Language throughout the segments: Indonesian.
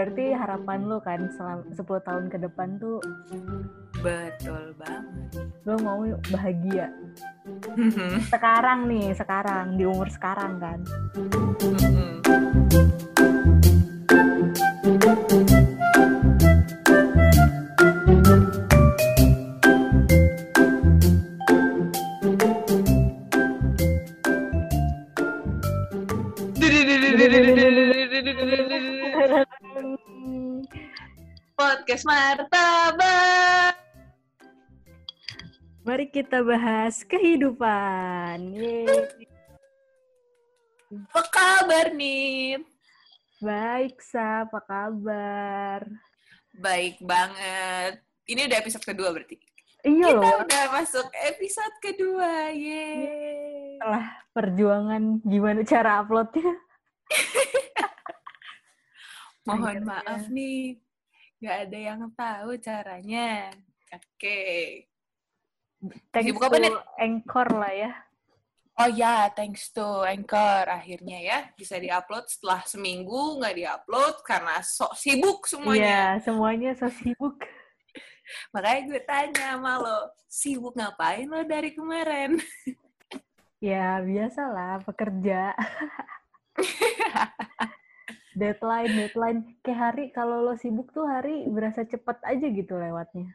berarti harapan lu kan selama 10 tahun ke depan tuh Betul banget. lu mau bahagia. Sekarang nih, sekarang di umur sekarang kan. Podcast Martabak. Mari kita bahas kehidupan. Yeay. Apa kabar nih? Baik, Sa. Apa kabar? Baik banget. Ini udah episode kedua berarti. Iya Kita loh, udah masuk episode kedua. Yeay. setelah perjuangan gimana cara uploadnya. Mohon Akhirnya. maaf nih. Nggak ada yang tahu caranya. Oke. Thanks Sibuk apa, to Nit? Anchor lah ya. Oh ya, thanks to Anchor. Akhirnya ya, bisa diupload setelah seminggu nggak diupload karena sok sibuk semuanya. Iya, semuanya so sibuk. Makanya gue tanya sama lo, sibuk ngapain lo dari kemarin? Ya, biasalah pekerja. deadline, deadline. Kayak hari kalau lo sibuk tuh hari berasa cepet aja gitu lewatnya.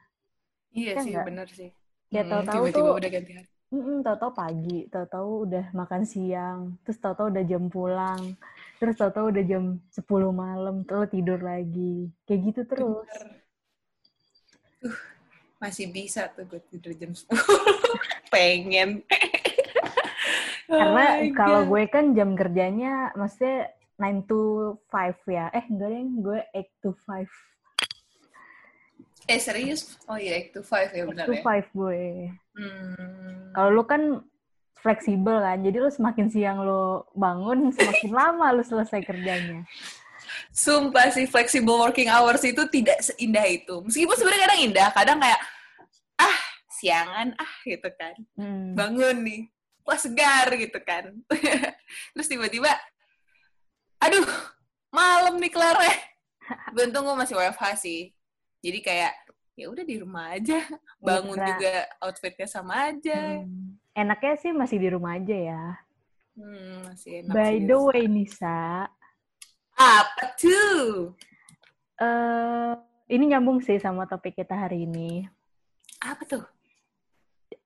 Iya Ya sih, nggak? bener sih. Ya Hmm, tahu-tahu tiba-tiba tuh udah ganti hari. Mm-mm, tahu-tahu pagi, tahu-tahu udah makan siang, terus tahu-tahu udah jam pulang, terus tahu-tahu udah jam 10 malam, terus tidur lagi. Kayak gitu terus. Bener. Uh, masih bisa tuh gue tidur jam 10. Pengen. Karena Oh kalau gue kan jam kerjanya maksudnya 9 to 5 ya. Eh, enggak deh, gue 8 to 5. Eh serius? Oh iya, 8 to 5 ya 8 benar to ya. 5 gue. Hmm. Kalau lu kan fleksibel kan, jadi lu semakin siang lu bangun, semakin lama lu selesai kerjanya. Sumpah sih, flexible working hours itu tidak seindah itu. Meskipun sebenarnya kadang indah, kadang kayak, ah, siangan, ah, gitu kan. Hmm. Bangun nih, wah segar gitu kan. Terus tiba-tiba, aduh, malam nih kelarnya. Beruntung gue masih WFH sih. Jadi kayak, ya udah di rumah aja. Bangun Iya. juga outfitnya sama aja. Hmm. Enaknya sih masih di rumah aja ya. Hmm, masih enak By the way, Nisa, Apa tuh? eh ini nyambung sih sama topik kita hari ini. Apa tuh?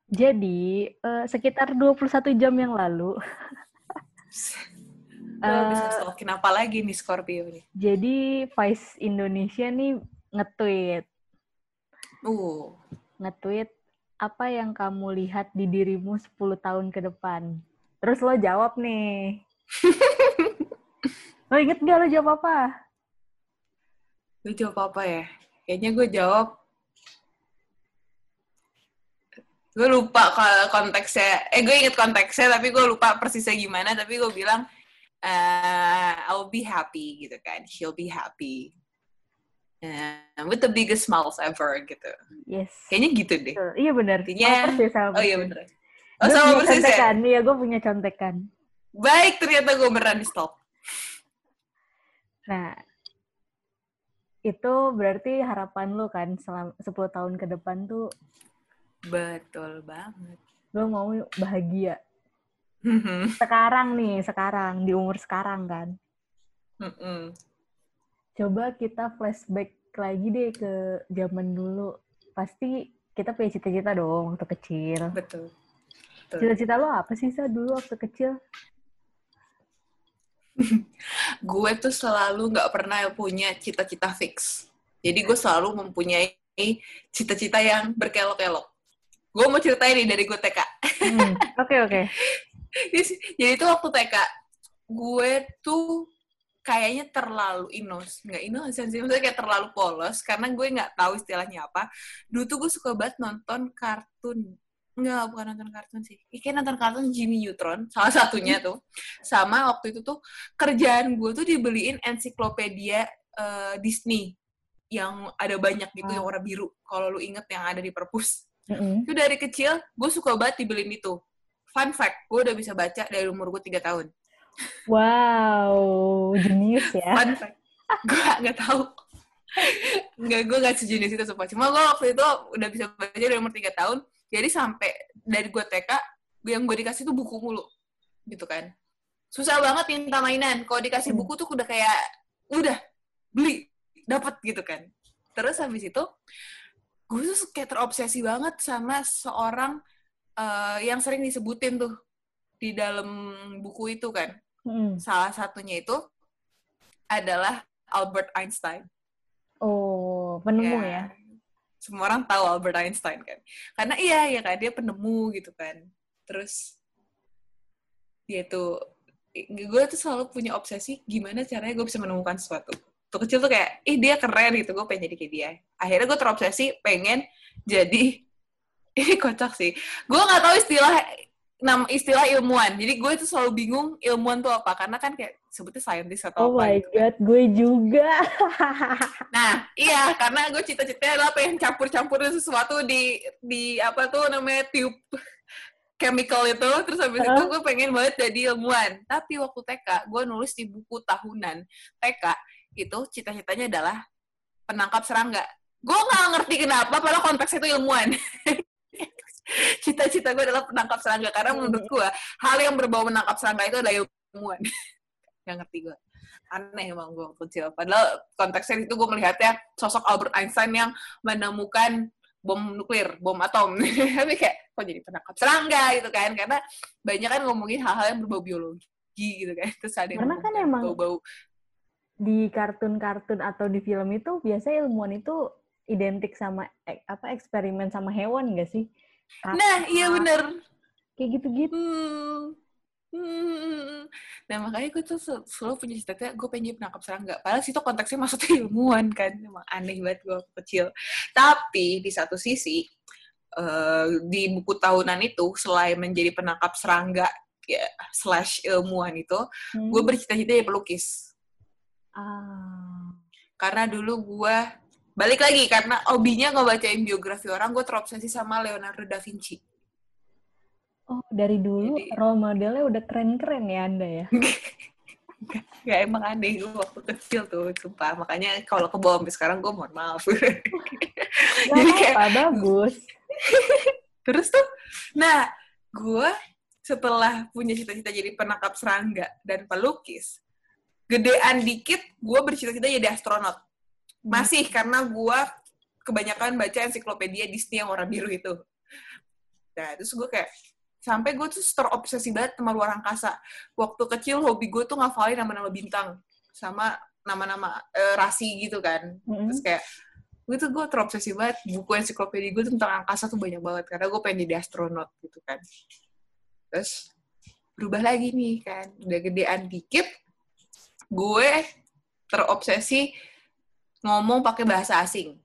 Jadi, eh, sekitar 21 jam yang lalu, Gue bisa Eh, stalkin apa lagi nih Scorpio nih? jadi Vice Indonesia nih nge-tweet, Uh, nge-tweet apa yang kamu lihat di dirimu 10 tahun ke depan. Terus lo jawab nih. lo inget gak lo jawab apa? gue jawab apa ya? Kayaknya gue jawab gue lupa kalau konteksnya eh gue inget konteksnya tapi gue lupa persisnya gimana tapi gue bilang eh I'll be happy gitu kan she'll be happy Eh, with the biggest smiles ever gitu Yes. kayaknya gitu deh Betul. Iya benar. Intinya- Sama persis, sama oh iya persis. bener oh Gue sama persis ya contekan. Iya, gue punya contekan. baik ternyata gue beneran di stop Nah, itu berarti harapan lu kan selama 10 tahun ke depan tuh betul banget lu mau bahagia. Sekarang nih, sekarang di umur sekarang kan. Mm-mm. Coba kita flashback lagi deh ke zaman dulu. Pasti kita punya cita-cita dong waktu kecil. betul Betul. Cita-cita lo apa sih sa dulu waktu kecil? gue tuh selalu nggak pernah punya cita-cita fix. Jadi gue selalu mempunyai cita-cita yang berkelok-kelok. Gue mau ceritain nih dari gue TK. Hmm, Oke oke. Jadi itu waktu TK, gue tuh kayaknya terlalu inos. Nggak innocent sih, maksudnya kayak terlalu polos. Karena gue nggak tahu istilahnya apa. Dulu tuh gue suka banget nonton kartun. Nggak, bukan nonton kartun sih. Ih, Kayak nonton kartun Jimmy Neutron, salah satunya tuh. Sama waktu itu tuh, kerjaan gue tuh dibeliin ensiklopedia eh, Disney. Yang ada banyak gitu, yang warna biru. Kalau lu inget yang ada di perpus. Mm-mm. Itu dari kecil, gue suka banget dibeliin itu. Fun fact, gue udah bisa baca dari umur gue 3 tahun. Wow, jenius ya. Fun fact. gue nggak tahu nggak gue nggak sejenis itu sumpah cuma gue waktu itu udah bisa baca dari umur tiga tahun jadi sampai dari gue TK yang gue dikasih tuh buku mulu gitu kan susah banget minta mainan kalau dikasih buku tuh udah kayak udah beli dapat gitu kan terus habis itu gue tuh kayak terobsesi banget sama seorang eh, yang sering disebutin tuh di dalam buku itu kan Mm. salah satunya itu adalah Albert Einstein Oh, penemu ya. Semua orang tahu Albert Einstein kan. Karena iya ya kan dia penemu gitu kan. Terus dia tuh gue tuh selalu punya obsesi gimana caranya gue bisa menemukan sesuatu. Tuh kecil tuh kayak, ih dia keren gitu, gue pengen jadi kayak dia. Akhirnya gue terobsesi pengen jadi, ini kocak sih. Gue nggak tahu istilah nama istilah ilmuwan. Jadi gue tuh selalu bingung ilmuwan tuh apa. Karena kan kayak sebutnya scientist atau Oh apa my gitu. god, gue juga. Nah, iya, karena gue cita-citanya adalah pengen campur-campurin sesuatu di di apa tuh namanya tube chemical itu, terus habis itu Heeh. gue pengen banget jadi ilmuwan. Tapi waktu TK, gue nulis di buku tahunan TK itu cita-citanya adalah penangkap serangga. Gue nggak ngerti kenapa, padahal konteksnya itu ilmuwan. Cita-cita gue adalah penangkap serangga karena menurut gue hal yang berbau menangkap serangga itu adalah ilmuwan. Gak ngerti gue aneh emang gue kecil. Padahal konteksnya itu gue melihatnya sosok Albert Einstein yang menemukan bom nuklir, bom atom. Tapi kayak kok jadi penangkap serangga gitu kan? Karena banyak kan ngomongin hal-hal yang berbau biologi gitu kan. Terus ada yang Karena kan emang- bau-bau Di kartun-kartun atau di film itu biasanya ilmuwan itu identik sama ek- apa eksperimen sama hewan gak sih? Nah, iya bener. Kayak gitu-gitu. Hmm. Hmm. Nah makanya gue tuh sel- selalu punya cita-cita gue pengen jadi penangkap serangga. Padahal situ konteksnya maksudnya ilmuwan kan. Emang aneh banget gue kecil. Tapi di satu sisi eh, di buku tahunan itu selain menjadi penangkap serangga ya slash ilmuwan itu, Hmm. gue bercita-cita jadi pelukis. Ah. Karena dulu gue balik lagi karena hobinya ngebacain biografi orang, gue terobsesi sama Leonardo da Vinci. Oh, dari dulu Jadi- role modelnya udah keren-keren ya Anda ya? Ya emang aneh gue waktu kecil tuh, sumpah. Makanya kalau ke bawah sampai sekarang gue mohon maaf. Jadi kayak- apa, bagus. Terus tuh, nah gue setelah punya cita-cita jadi penangkap serangga dan pelukis, gedean dikit gue bercita-cita jadi astronot. Masih karena gue kebanyakan baca ensiklopedia Disney yang warna biru itu. Nah, terus gue kayak, sampai gue tuh terobsesi banget sama luar angkasa. Waktu kecil hobi gue tuh ngafalin nama-nama bintang. Sama nama-nama eh, rasi gitu kan. Mm-mm. Terus kayak, gue tuh gue terobsesi banget. Buku ensiklopedia gue tentang angkasa tuh banyak banget. Karena gue pengen jadi astronot gitu kan. Terus, berubah lagi nih kan. Udah gedean dikit, gue terobsesi ngomong pakai bahasa asing.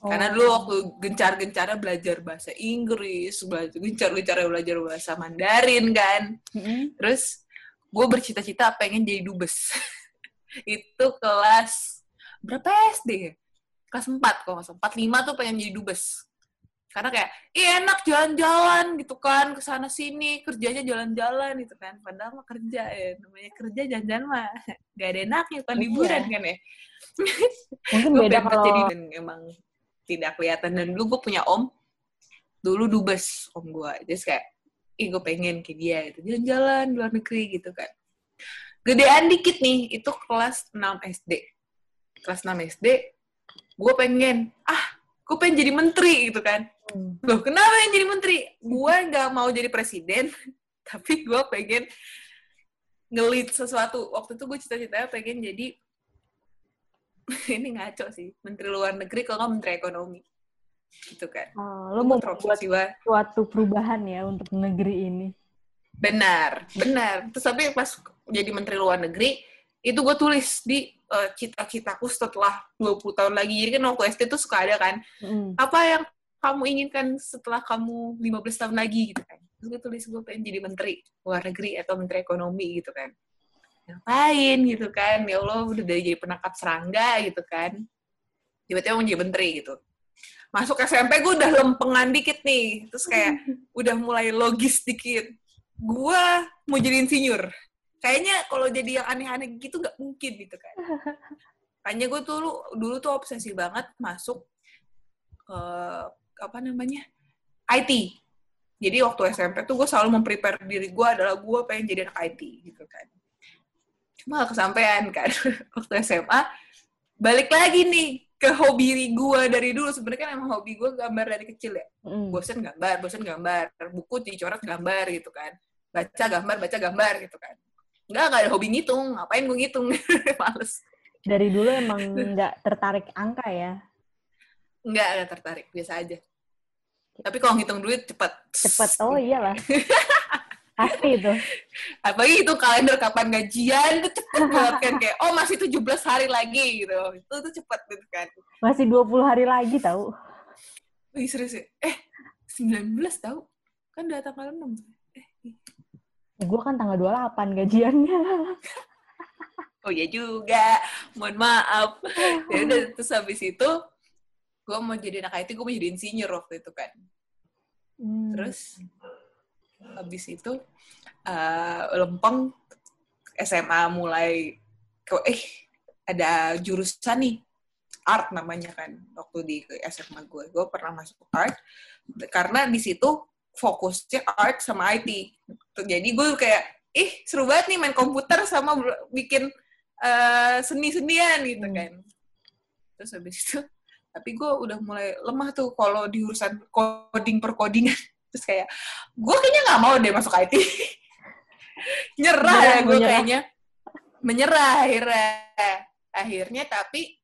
Karena Oh. dulu waktu gencar-gencarnya belajar bahasa Inggris, belajar gencar-gencarnya belajar bahasa Mandarin kan. Mm-mm. Terus gue bercita-cita pengen jadi dubes. itu kelas berapa SD ya? Kelas 4 kalau nggak salah. 4, 5 tuh pengen jadi dubes. Karena kayak, ih enak jalan-jalan gitu kan, ke sana sini, kerjanya jalan-jalan gitu kan. Padahal mah kerja ya, namanya kerja jalan-jalan mah gak ada enaknya, Iya. liburan kan ya. Mungkin beda kalau jadi dan emang tidak kelihatan. Dan dulu gue punya om, dulu dubes om gue. Jadi kayak, ih gue pengen kayak dia gitu. Jalan-jalan luar negeri gitu kan. Gedean dikit nih, itu kelas 6 SD. Kelas 6 SD, gue pengen, ah, gue pengen jadi menteri gitu kan. Hmm. Loh, kenapa yang jadi menteri? Gue nggak mau jadi presiden, tapi gue pengen ngelit sesuatu. Waktu itu gue cita-citanya pengen jadi, ini ngaco sih, menteri luar negeri kalau nggak menteri ekonomi. Gitu kan. Oh, lo mau membuat banget. suatu perubahan ya untuk negeri ini. Benar, benar. Terus tapi pas jadi menteri luar negeri, itu gue tulis di eh, cita-citaku setelah 20 tahun lagi. Jadi kan waktu SD tuh suka ada kan, Mm. apa yang kamu inginkan setelah kamu 15 tahun lagi gitu kan. Terus gue tulis gue pengen jadi menteri luar negeri atau menteri ekonomi gitu kan. Ngapain gitu kan, ya Allah udah dari jadi penangkap serangga gitu kan. Tiba-tiba mau jadi menteri gitu. Masuk SMP gue udah lempengan dikit nih. Terus kayak udah mulai logis dikit. Gue mau jadi insinyur. Kayaknya kalau jadi yang aneh-aneh gitu nggak mungkin gitu kan. Makanya gue tuh dulu, dulu tuh obsesi banget masuk ke apa namanya IT. Jadi waktu SMP tuh gue selalu memprepare diri gue adalah gue pengen jadi anak IT gitu kan. Cuma gak kesampaian kan waktu SMA. Balik lagi nih ke hobi gue dari dulu. Sebenarnya kan emang hobi gue gambar dari kecil ya. Mm. Bosen gambar, bosen gambar. Buku dicoret gambar gitu kan. Baca gambar, baca gambar gitu kan. Enggak, gak ada hobi ngitung. Ngapain gue ngitung? Males. Dari dulu emang nggak tertarik angka ya? Enggak, ada tertarik. Biasa aja. Tapi kalau ngitung duit cepet. Cepet, oh iyalah. Pasti itu. Apalagi itu kalender kapan gajian, itu cepet banget kan. Kayak, oh masih 17 hari lagi gitu. Itu tuh cepet gitu kan. Masih 20 hari lagi tahu. Wih serius ya? Eh, 19 tahu? Kan udah tanggal 6. Gue kan tanggal 28 gajiannya. oh ya juga. Mohon maaf. Ya udah, terus habis itu, gue mau jadi anak IT, gue mau jadi insinyur waktu itu kan. Hmm. Terus habis itu uh, lempeng SMA mulai eh ada jurusan nih art namanya kan waktu di SMA gue gue pernah masuk art karena di situ fokusnya art sama IT jadi gue kayak ih seru banget nih main komputer sama bikin uh, seni-senian gitu kan. Terus habis itu tapi gue udah mulai lemah tuh kalau di urusan coding perkodingan terus kayak gue kayaknya nggak mau deh masuk IT nyerah ya gue kayaknya. Menyerah akhirnya. Akhirnya tapi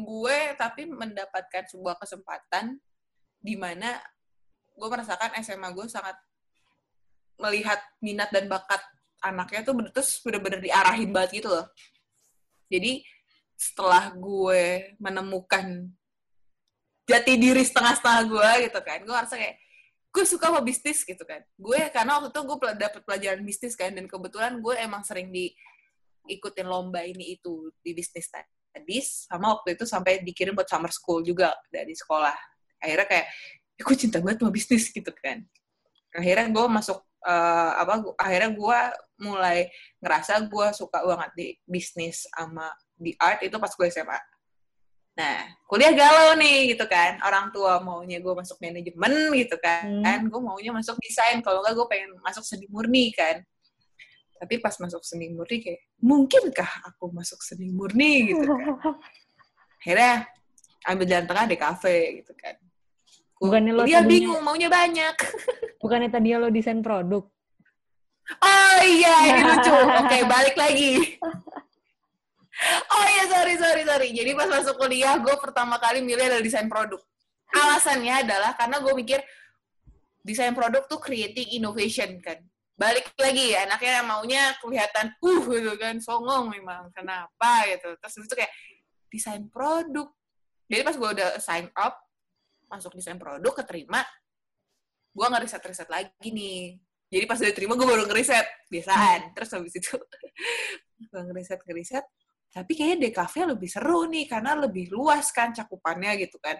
gue tapi mendapatkan sebuah kesempatan di mana gue merasakan SMA gue sangat melihat minat dan bakat anaknya tuh terus bener-bener diarahin banget gitu loh. Jadi setelah gue menemukan jati diri setengah-setengah gue gitu kan gue ngerasa kayak gue suka sama bisnis gitu kan. Gue karena waktu itu gue dapet pelajaran bisnis kan dan kebetulan gue emang sering diikutin lomba ini itu di bisnis studies sama waktu itu sampai dikirim buat summer school juga dari sekolah. Akhirnya kayak ya gue cinta banget sama bisnis gitu kan akhirnya gue masuk uh, apa akhirnya gue mulai ngerasa gue suka banget di bisnis sama di art itu pas gue SMA Nah, kuliah galau nih gitu kan. Orang tua maunya gue masuk manajemen gitu kan. Hmm. Gue maunya masuk desain. Kalau enggak gue pengen masuk seni murni kan. Tapi pas masuk seni murni kayak, mungkinkah aku masuk seni murni gitu kan. Akhirnya ambil jalan tengah di kafe gitu kan. Bukannya lo dia bingung maunya banyak. Bukannya tadi lo desain produk? Oh iya, ini lucu. Oke, balik lagi. Oh iya, sorry, sorry, sorry. Jadi pas masuk kuliah, gue pertama kali milih adalah desain produk. Alasannya adalah karena gue mikir desain produk tuh creating innovation kan. Balik lagi, anaknya maunya kelihatan, uh gitu kan, songong memang. Kenapa gitu. Terus itu kayak, desain produk. Jadi pas gue udah sign up, masuk desain produk, keterima, gue ngeriset-riset lagi nih. Jadi pas udah terima, gue baru ngeriset. Biasaan. Terus habis itu, gue ngeriset-ngeriset, tapi kayaknya DKV lebih seru nih karena lebih luas kan cakupannya gitu kan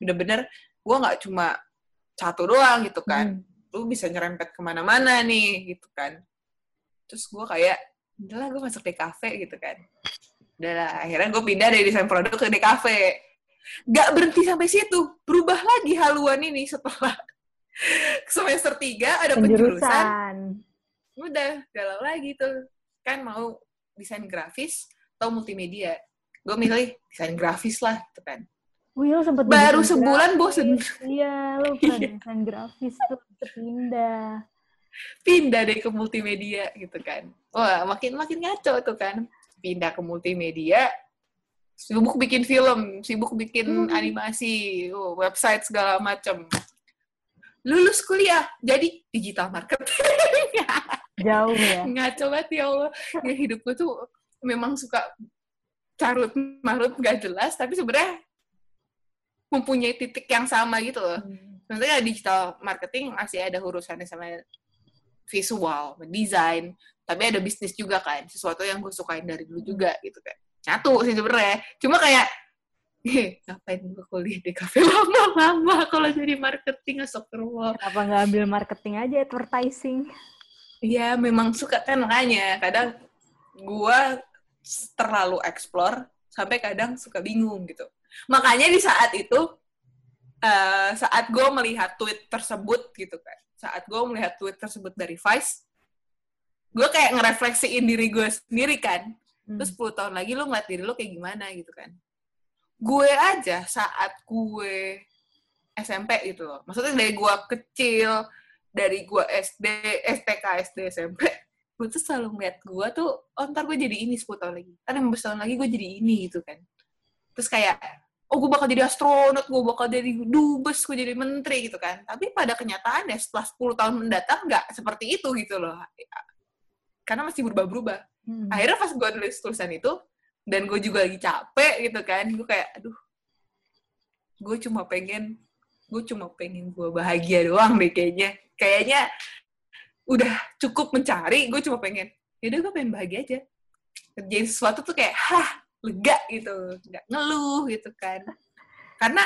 bener-bener gue nggak cuma satu doang gitu kan hmm. lu bisa nyerempet ke mana-mana nih gitu kan terus gue kayak udahlah gue masuk DKV gitu kan udahlah akhirnya gue pindah dari desain produk ke DKV gak berhenti sampai situ. Berubah lagi haluan ini setelah semester tiga ada penjurusan, penjurusan. udah galau lagi tuh. Kan mau desain grafis atau multimedia. Gue milih desain grafis lah gitu kan. Wih, lo sempet baru sebulan grafis. bosen. Iya lo pernah desain grafis tuh pindah pindah deh ke multimedia gitu kan. Wah makin makin ngaco tuh kan. Pindah ke multimedia sibuk bikin film sibuk bikin hmm. animasi oh, website segala macam lulus kuliah jadi digital marketing jauh ya ngaco banget ya Allah ya hidupku tuh memang suka carut marut gak jelas tapi sebenarnya mempunyai titik yang sama gitu loh. Hmm. Sebenarnya digital marketing masih ada urusannya sama visual, desain, tapi ada bisnis juga kan, sesuatu yang gue sukain dari dulu juga gitu kan. Nyatu sih sebenarnya. Cuma kayak ngapain gue kuliah di kafe lama-lama kalau jadi marketing astagfirullah. Kenapa nggak ambil marketing aja advertising? Iya, memang suka kan makanya. Kadang gue terlalu explore sampai kadang suka bingung gitu. Makanya di saat itu uh, saat gue melihat tweet tersebut gitu kan, saat gue melihat tweet tersebut dari Vice, gue kayak ngerefleksiin diri gue sendiri kan. Hmm. Terus 10 tahun lagi lo ngeliat diri lo kayak gimana gitu kan. Gue aja saat gue SMP gitu loh. Maksudnya dari gue kecil, dari gue SD, STK, SD, SMP, gue tuh selalu ngeliat gue tuh, oh ntar gue jadi ini 10 tahun lagi. Ntar 15 tahun lagi gue jadi ini gitu kan. Terus kayak, oh gue bakal jadi astronot, gue bakal jadi dubes, gue jadi menteri gitu kan. Tapi pada kenyataannya setelah 10 tahun mendatang nggak seperti itu gitu loh. Karena masih berubah-berubah. Hmm. Akhirnya pas gue nulis tulisan itu, dan gue juga lagi capek gitu kan, gue kayak, aduh, gue cuma pengen, gue cuma pengen gue bahagia doang deh kayaknya. Kayaknya udah cukup mencari, gue cuma pengen, yaudah gue pengen bahagia aja. Kerjain sesuatu tuh kayak, hah, lega gitu, nggak ngeluh gitu kan. Karena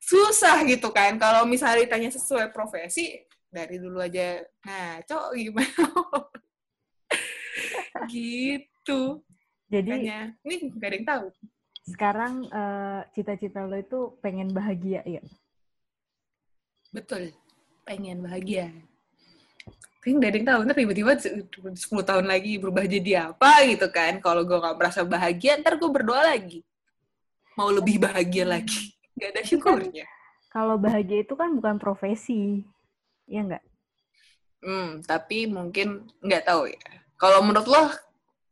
susah gitu kan, kalau misalnya ditanya sesuai profesi, dari dulu aja, nah, cok gimana? gitu. Jadi, Makanya, ini gak ada yang tahu. Sekarang uh, cita-cita lo itu pengen bahagia, ya? Betul, pengen bahagia. Tapi gak ada yang tahu. Ntar tiba-tiba 10 tahun lagi berubah jadi apa gitu kan. Kalau gue gak merasa bahagia ntar gue berdoa lagi. Mau lebih bahagia lagi. Gak ada syukurnya. kalau bahagia itu kan bukan profesi ya nggak? Hmm tapi mungkin nggak tahu ya kalau menurut lo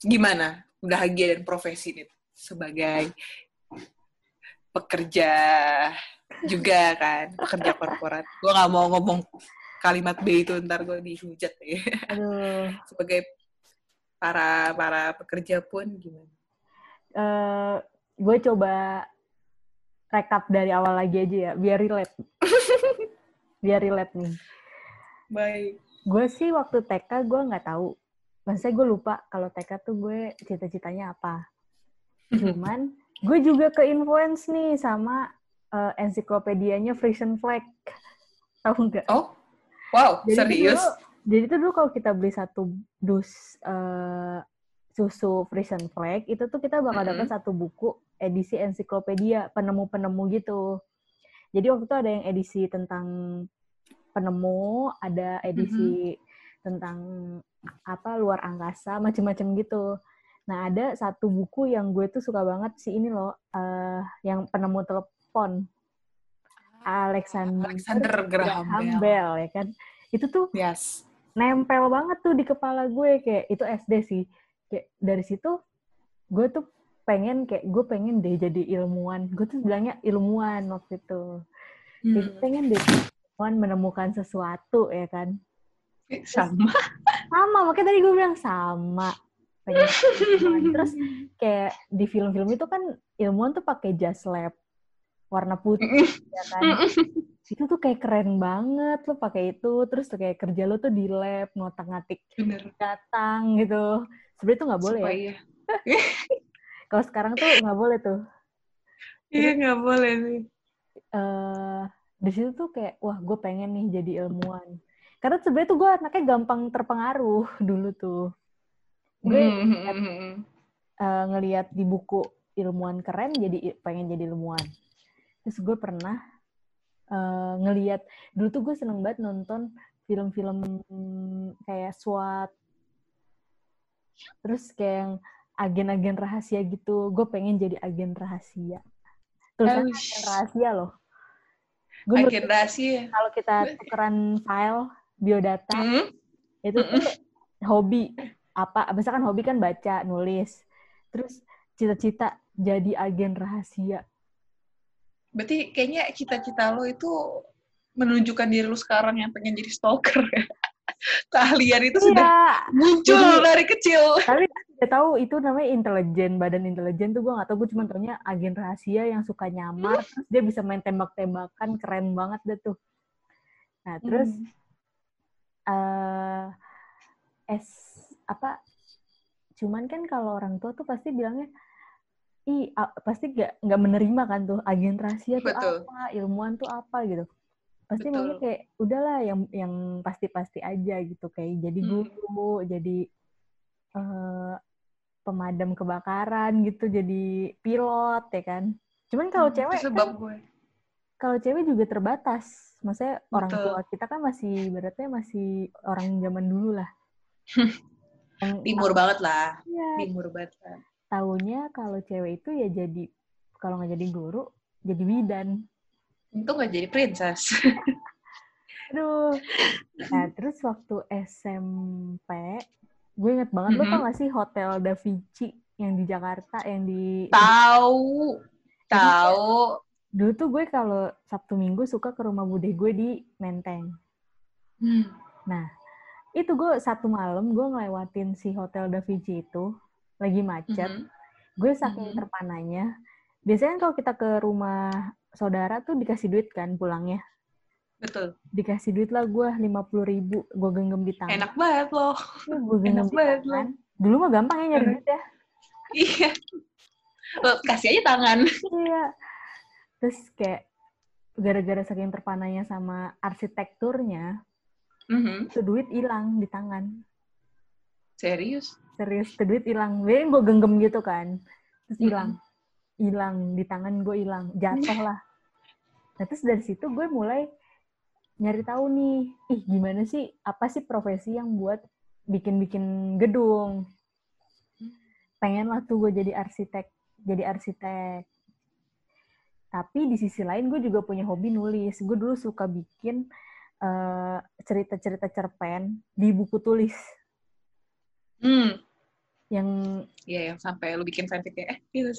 gimana bahagia dan profesi ini sebagai pekerja juga kan pekerja korporat gue nggak mau ngomong kalimat B itu ntar gue dihujat ya. Aduh. Sebagai para para pekerja pun gimana? Uh, gue coba rekap dari awal lagi aja ya, biar relate. biar relate nih. Baik. Gue sih waktu TK gue nggak tahu. Maksudnya gue lupa kalau TK tuh gue cita-citanya apa. Cuman gue juga ke influence nih sama uh, ensiklopedianya Frisian Flag. Tahu nggak? Oh, Wow, jadi serius? Dulu, jadi itu dulu kalau kita beli satu dus uh, susu Frisian Flag, itu tuh kita bakal dapat mm -hmm. satu buku edisi ensiklopedia penemu-penemu gitu. Jadi waktu itu ada yang edisi tentang penemu, ada edisi mm -hmm. Tentang apa luar angkasa, macam-macam gitu. Nah ada satu buku yang gue tuh suka banget sih ini loh, uh, yang penemu telepon. Alexander, Alexander Graham, Graham Bell. Bell ya kan itu tuh yes. nempel banget tuh di kepala gue kayak itu SD sih kayak dari situ gue tuh pengen kayak gue pengen deh jadi ilmuwan gue tuh bilangnya ilmuwan waktu itu hmm. jadi pengen deh ilmuwan menemukan sesuatu ya kan sama. sama makanya tadi gue bilang sama. Terus kayak di film-film itu kan ilmuwan tuh pakai jas lab warna putih ya kan? Itu tuh kayak keren banget lo pakai itu terus tuh kayak kerja lo tuh di lab ngotak ngatik datang gitu. Sebenarnya tuh nggak boleh ya. Iya. kalau sekarang tuh nggak boleh tuh. Iya nggak boleh sih. Uh, di situ tuh kayak wah gue pengen nih jadi ilmuwan karena sebenarnya tuh gue anaknya gampang terpengaruh dulu tuh. Gue mm uh, ngelihat di buku ilmuwan keren jadi pengen jadi ilmuwan. Terus gue pernah uh, ngeliat dulu tuh gue seneng banget nonton film-film kayak SWAT terus kayak yang agen-agen rahasia gitu. Gue pengen jadi agen rahasia. Terus agen rahasia loh. Gue agen rahasia. kalau kita tukeran file biodata mm -hmm. itu tuh mm hobi apa misalkan hobi kan baca nulis terus cita-cita jadi agen rahasia Berarti kayaknya cita-cita lo itu menunjukkan diri lo sekarang yang pengen jadi stalker ya. Keahlian itu iya. sudah muncul jadi, dari kecil. Tapi tidak tahu itu namanya intelijen, badan intelijen tuh gue gak tahu, gue cuma taunya agen rahasia yang suka nyamar, hmm. terus dia bisa main tembak-tembakan, keren banget deh tuh. Nah terus hmm. Uh, es apa? Cuman kan kalau orang tua tuh pasti bilangnya i pasti gak nggak menerima kan tuh agen rahasia tuh Betul. apa ilmuwan tuh apa gitu pasti Betul. maunya kayak udahlah yang yang pasti-pasti aja gitu kayak jadi hmm. guru hmm. jadi uh, pemadam kebakaran gitu jadi pilot ya kan cuman kalau Hmm, cewek itu sebab kan, gue. Kalau cewek juga terbatas maksudnya orang Betul. tua kita kan masih beratnya masih orang zaman dulu lah Timur banget lah. Iya, Timur banget lah. taunya kalau cewek itu ya jadi kalau nggak jadi guru jadi bidan Untung gak jadi princess. aduh nah terus waktu SMP gue inget banget lo Mhm. tau gak sih hotel Da Vinci yang di Jakarta yang di tahu. Tahu. Dulu tuh gue kalau Sabtu Minggu suka ke rumah bude gue di Menteng Hmm. itu gue satu malam gue ngelewatin si hotel Da Vinci itu lagi macet Mhm. gue saking Mhm. terpananya biasanya kan kalau kita ke rumah saudara tuh dikasih duit kan pulangnya Betul. dikasih duit lah gue lima puluh ribu gue genggam di tangan Enak banget loh. Gue genggam enak di banget tangan dulu mah gampang ya nyari duit ya Iya. Kasih aja tangan. iya terus kayak gara-gara saking terpananya sama arsitekturnya Mhm. tuh duit hilang di tangan. Serius? serius tuh duit hilang. Gue gue genggam gitu kan. Terus Mm-mm. hilang. Hilang di tangan gue hilang. Jatuh lah. Nah terus dari situ gue mulai nyari tahu nih ih gimana sih? Apa sih profesi yang buat bikin-bikin gedung? Pengen lah tuh gue jadi arsitek jadi arsitek tapi di sisi lain gue juga punya hobi nulis gue dulu suka bikin eh, cerita-cerita cerpen di buku tulis Hmm. yang Iya, yang sampai lu bikin fanfic ya. Eh, gitu.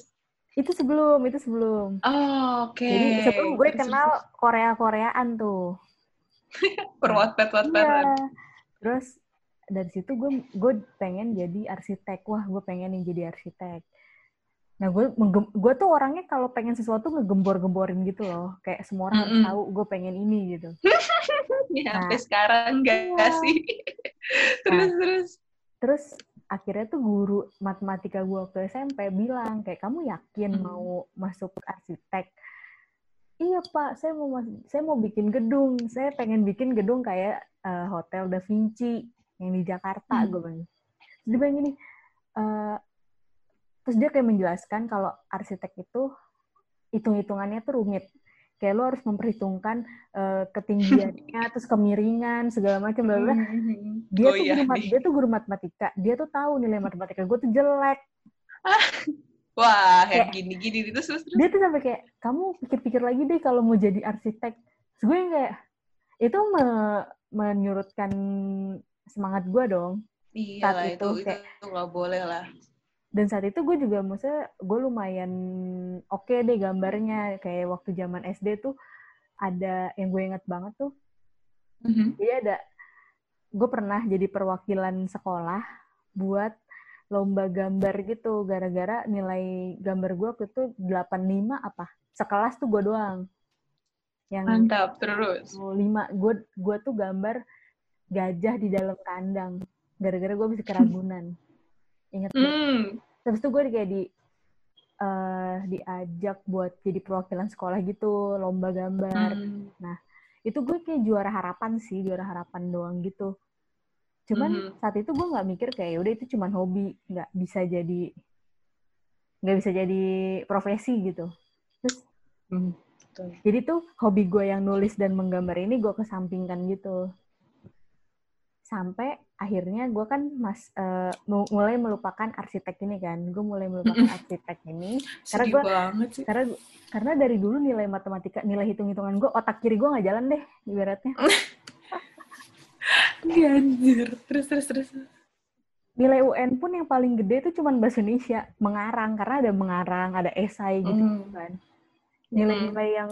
itu sebelum itu sebelum Oh, oke. jadi sebelum gue Terus, kenal Korea Koreaan tuh. Per Wattpad, Wattpad. Iya. Terus dari situ gue gue pengen jadi arsitek. Wah, gue pengen nih jadi arsitek. Nah, gue gue tuh orangnya kalau pengen sesuatu ngegembor-gemborin gitu loh. Kayak semua orang harus Mm-mm. tahu gue pengen ini gitu. Ya, Nah. sampai sekarang enggak Iya. sih. terus, terus. Terus akhirnya tuh guru matematika gue waktu SMP bilang kayak kamu yakin Hmm. mau masuk arsitek? Iya pak, saya mau saya mau bikin gedung. Saya pengen bikin gedung kayak eh, Hotel Da Vinci yang di Jakarta. Hmm. Gue bilang. Terus dia bilang gini, eh, terus dia kayak menjelaskan kalau arsitek itu hitung-hitungannya tuh rumit. Kayak lo harus memperhitungkan eh, ketinggiannya, terus kemiringan segala macam. bla bla bla Hmm. dia Oh tuh iya guru mat- dia tuh guru matematika dia tuh tahu nilai matematika gue tuh jelek Wah, Kayak- kayak gini-gini terus, terus, terus. dia tuh sampai kayak kamu pikir-pikir lagi deh kalau mau jadi arsitek Terus gue yang kayak itu me- menyurutkan semangat gue dong Iya lah, itu itu, itu, kayak- itu nggak boleh lah. Dan saat itu gue juga maksudnya gue lumayan oke deh gambarnya. Kayak waktu zaman SD tuh ada yang gue inget banget tuh. Mhm. jadi ada gue pernah jadi perwakilan sekolah buat lomba gambar gitu. Gara-gara nilai gambar gue waktu itu 85 apa. Sekelas tuh gue doang. Yang Mantap, terus. lima. Gue gue tuh gambar gajah di dalam kandang. Gara-gara gue bisa keragunan. Inget gue Hmm. Terus tuh gue kayak di eh diajak buat jadi perwakilan sekolah gitu lomba gambar Hmm. itu gue kayak juara harapan sih juara harapan doang gitu cuman Mhm. saat itu gue nggak mikir kayak udah itu cuman hobi nggak bisa jadi nggak bisa jadi profesi gitu terus Hmm. Betul. jadi tuh hobi gue yang nulis dan menggambar ini gue kesampingkan gitu sampai akhirnya gue kan mas mu- mulai melupakan arsitek ini kan gue mulai melupakan arsitek ini Karena sih. karena karena dari dulu nilai matematika nilai hitung hitungan gue otak kiri gue nggak jalan deh ibaratnya Iya, anjir. Terus, terus, terus. nilai UN pun yang paling gede itu cuman bahasa Indonesia mengarang karena ada mengarang ada esai gitu Hmm. kan nilai-nilai yang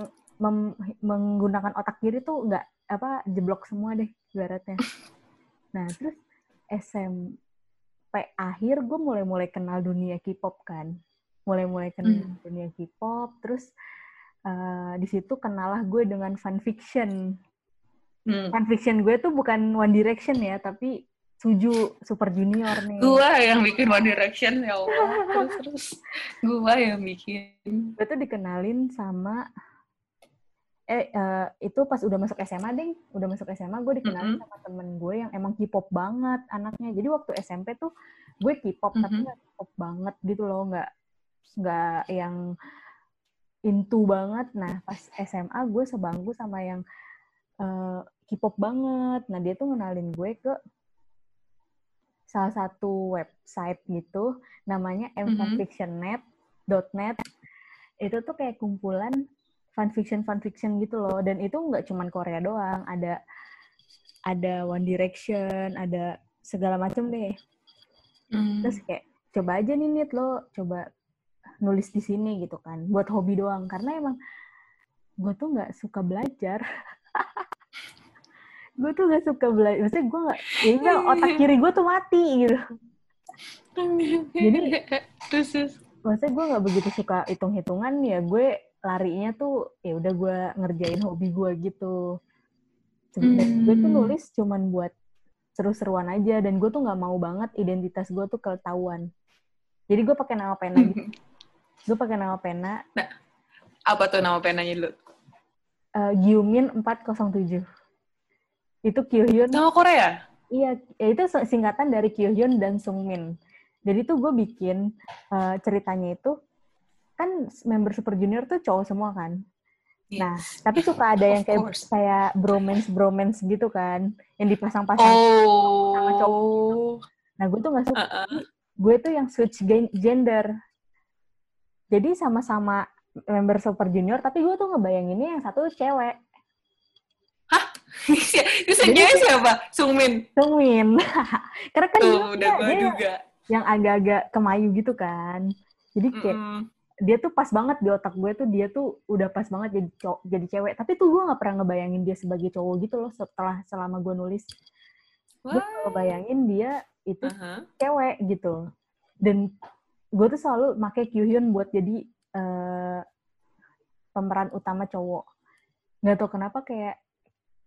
menggunakan otak kiri tuh nggak apa jeblok semua deh ibaratnya nah terus SMP akhir gue mulai-mulai kenal dunia K-pop kan mulai-mulai kenal Hmm. dunia K-pop terus eh, di situ kenalah gue dengan fanfiction Hmm. fanfiction gue tuh bukan One Direction ya tapi Suju Super Junior nih Gua yang bikin One Direction, ya Allah. Terus, terus. Gua yang bikin. gue tuh dikenalin sama eh uh, itu pas udah masuk SMA deh udah masuk SMA gue dikenalin mm -hmm. sama temen gue yang emang K-pop banget anaknya jadi waktu SMP tuh gue K-pop mm -hmm. tapi nggak K-pop banget gitu loh nggak nggak yang into banget nah pas SMA gue sebangku sama yang uh, K-pop banget nah dia tuh ngenalin gue ke salah satu website gitu namanya mfanfictionnet.net mm -hmm. itu tuh kayak kumpulan fanfiction fanfiction gitu loh. Dan itu nggak cuman Korea doang. Ada ada One Direction ada segala macam deh. Mm. terus kayak coba aja nih Nit lo coba nulis di sini gitu kan. Buat hobi doang. Karena emang gue tuh nggak suka belajar. Gue tuh gak suka belajar maksudnya gue gak ya otak kiri gue tuh mati gitu. Jadi terus maksudnya gue gak begitu suka hitung hitungan ya. Gue larinya tuh ya udah gue ngerjain hobi gue gitu hmm. gue tuh nulis cuman buat seru-seruan aja dan gue tuh nggak mau banget identitas gue tuh ketahuan jadi gue pakai nama pena gitu gue pakai nama pena nah, apa tuh nama penanya lu uh, Gyumin 407 itu Kyohyun. Nama Korea? Iya, ya itu singkatan dari Kyohyun dan Sungmin. Jadi tuh gue bikin uh, ceritanya itu kan member Super Junior tuh cowok semua kan. Yes. Nah, tapi suka ada yang kayak kayak bromance bromance gitu kan, yang dipasang-pasang oh. sama cowok. Gitu. Nah, gue tuh nggak suka. Uh -uh. Gue tuh yang switch gender. Jadi sama-sama member Super Junior, tapi gue tuh ngebayanginnya yang satu cewek. Itu cewek siapa? Sungmin. Sungmin. Karena kan Tuh, udah dia, dia juga. yang agak-agak kemayu gitu kan. Jadi kayak mm -hmm. Dia tuh pas banget di otak gue tuh dia tuh udah pas banget jadi cowok, jadi cewek. Tapi tuh gue nggak pernah ngebayangin dia sebagai cowok gitu loh setelah selama gue nulis. Gue ngebayangin dia itu uh -huh. cewek gitu. Dan gue tuh selalu make Kyuhyun buat jadi uh, pemeran utama cowok. Gak tau kenapa kayak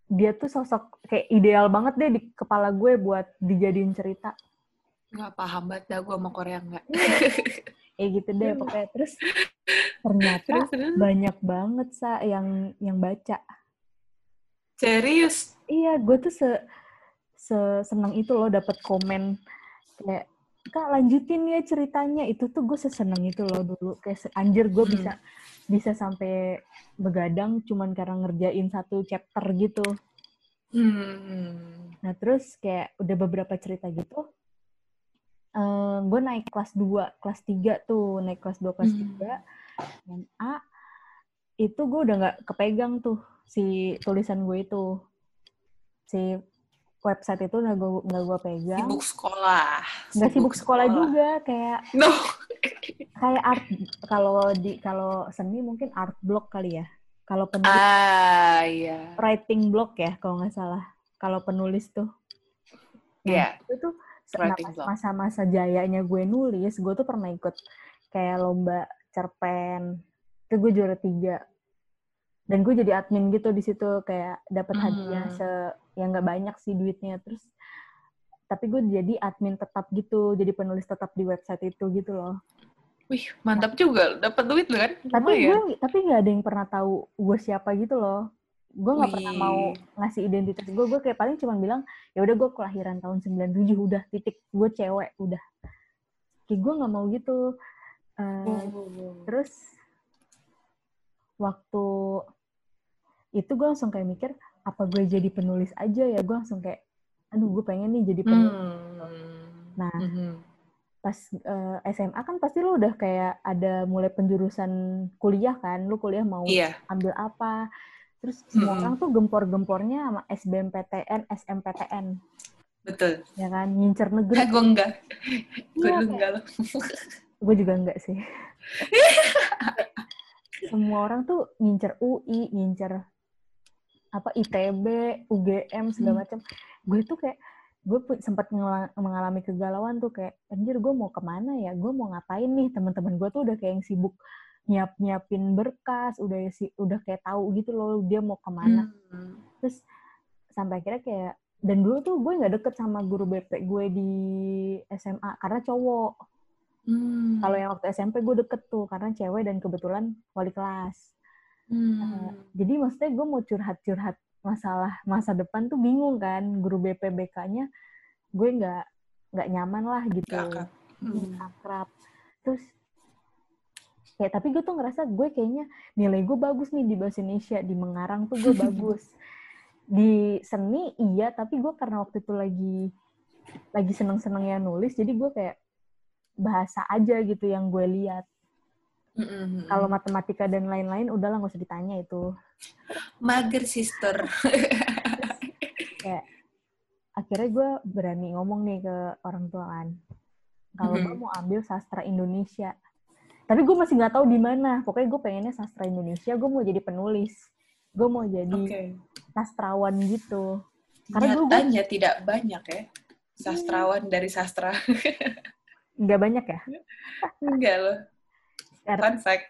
dia tuh sosok kayak ideal banget deh di kepala gue buat dijadiin cerita. Nggak paham banget dah gue sama Korea nggak. eh gitu deh pokoknya. Terus ternyata terus, terus. banyak banget sa yang yang baca. Serius? Iya, gue tuh se, se seneng itu loh dapat komen kayak kak lanjutin ya ceritanya itu tuh gue seseneng itu loh dulu kayak anjir gue hmm. bisa bisa sampai begadang cuman karena ngerjain satu chapter gitu. Hmm. Nah terus kayak udah beberapa cerita gitu, uh, gue naik kelas 2, kelas 3 tuh, naik kelas 2, kelas hmm. 3, A, itu gue udah nggak kepegang tuh si tulisan gue itu. Si website itu nggak gue nggak gue pegang. Sibuk sekolah. Nggak sibuk, sibuk sekolah. sekolah juga kayak. No. kayak art kalau di kalau seni mungkin art block kali ya. Kalau penulis. Ah iya. Writing block ya kalau nggak salah. Kalau penulis tuh. Iya. Yeah. Itu tuh masa-masa jayanya gue nulis, gue tuh pernah ikut kayak lomba cerpen. Itu gue juara tiga. Dan gue jadi admin gitu di situ kayak dapat hadiah hmm. se yang nggak banyak sih duitnya. Terus tapi gue jadi admin tetap gitu jadi penulis tetap di website itu gitu loh. Wih mantap nah, juga dapat duit loh kan? Tapi gue tapi nggak ada yang pernah tahu gue siapa gitu loh gue nggak pernah mau ngasih identitas gue gue kayak paling cuma bilang ya udah gue kelahiran tahun 97 udah titik gue cewek udah kayak gue nggak mau gitu uh, oh. terus waktu itu gue langsung kayak mikir apa gue jadi penulis aja ya gue langsung kayak aduh gue pengen nih jadi penulis hmm. nah hmm. pas uh, eh, SMA kan pasti lu udah kayak ada mulai penjurusan kuliah kan lu kuliah mau yeah. ambil apa terus semua hmm. orang tuh gempor-gempornya sama SBMPTN SMPTN betul. Ya kan? Ngincer negeri. Gue enggak. Gue ya, enggak gue juga enggak sih. Semua orang tuh ngincer UI ngincer apa ITB, UGM segala hmm. macam. Gue tuh kayak gue sempat mengalami kegalauan tuh kayak anjir gue mau ke mana ya? Gue mau ngapain nih? Teman-teman gue tuh udah kayak yang sibuk nyiap nyiapin berkas udah si udah kayak tahu gitu loh dia mau ke mana hmm. terus sampai akhirnya kayak dan dulu tuh gue nggak deket sama guru BP gue di SMA karena cowok hmm. kalau yang waktu SMP gue deket tuh karena cewek dan kebetulan wali kelas Hmm. Uh, jadi maksudnya gue mau curhat-curhat masalah masa depan tuh bingung kan guru BPBK-nya gue nggak nggak nyaman lah gitu Gak akrab. Hmm. akrab terus kayak tapi gue tuh ngerasa gue kayaknya nilai gue bagus nih di bahasa Indonesia di Mengarang tuh gue bagus di seni iya tapi gue karena waktu itu lagi lagi seneng-senengnya nulis jadi gue kayak bahasa aja gitu yang gue lihat Mm-mm. kalau matematika dan lain-lain udahlah nggak usah ditanya itu mager sister. kayak akhirnya gue berani ngomong nih ke orang tua kan kalau gue Mhm. mau ambil sastra Indonesia tapi gue masih nggak tahu di mana pokoknya gue pengennya sastra Indonesia gue mau jadi penulis gue mau jadi Oke. sastrawan gitu Karena gue- Nyatanya tidak banyak ya sastrawan dari sastra. nggak banyak ya Enggak loh. Karena Fun fact.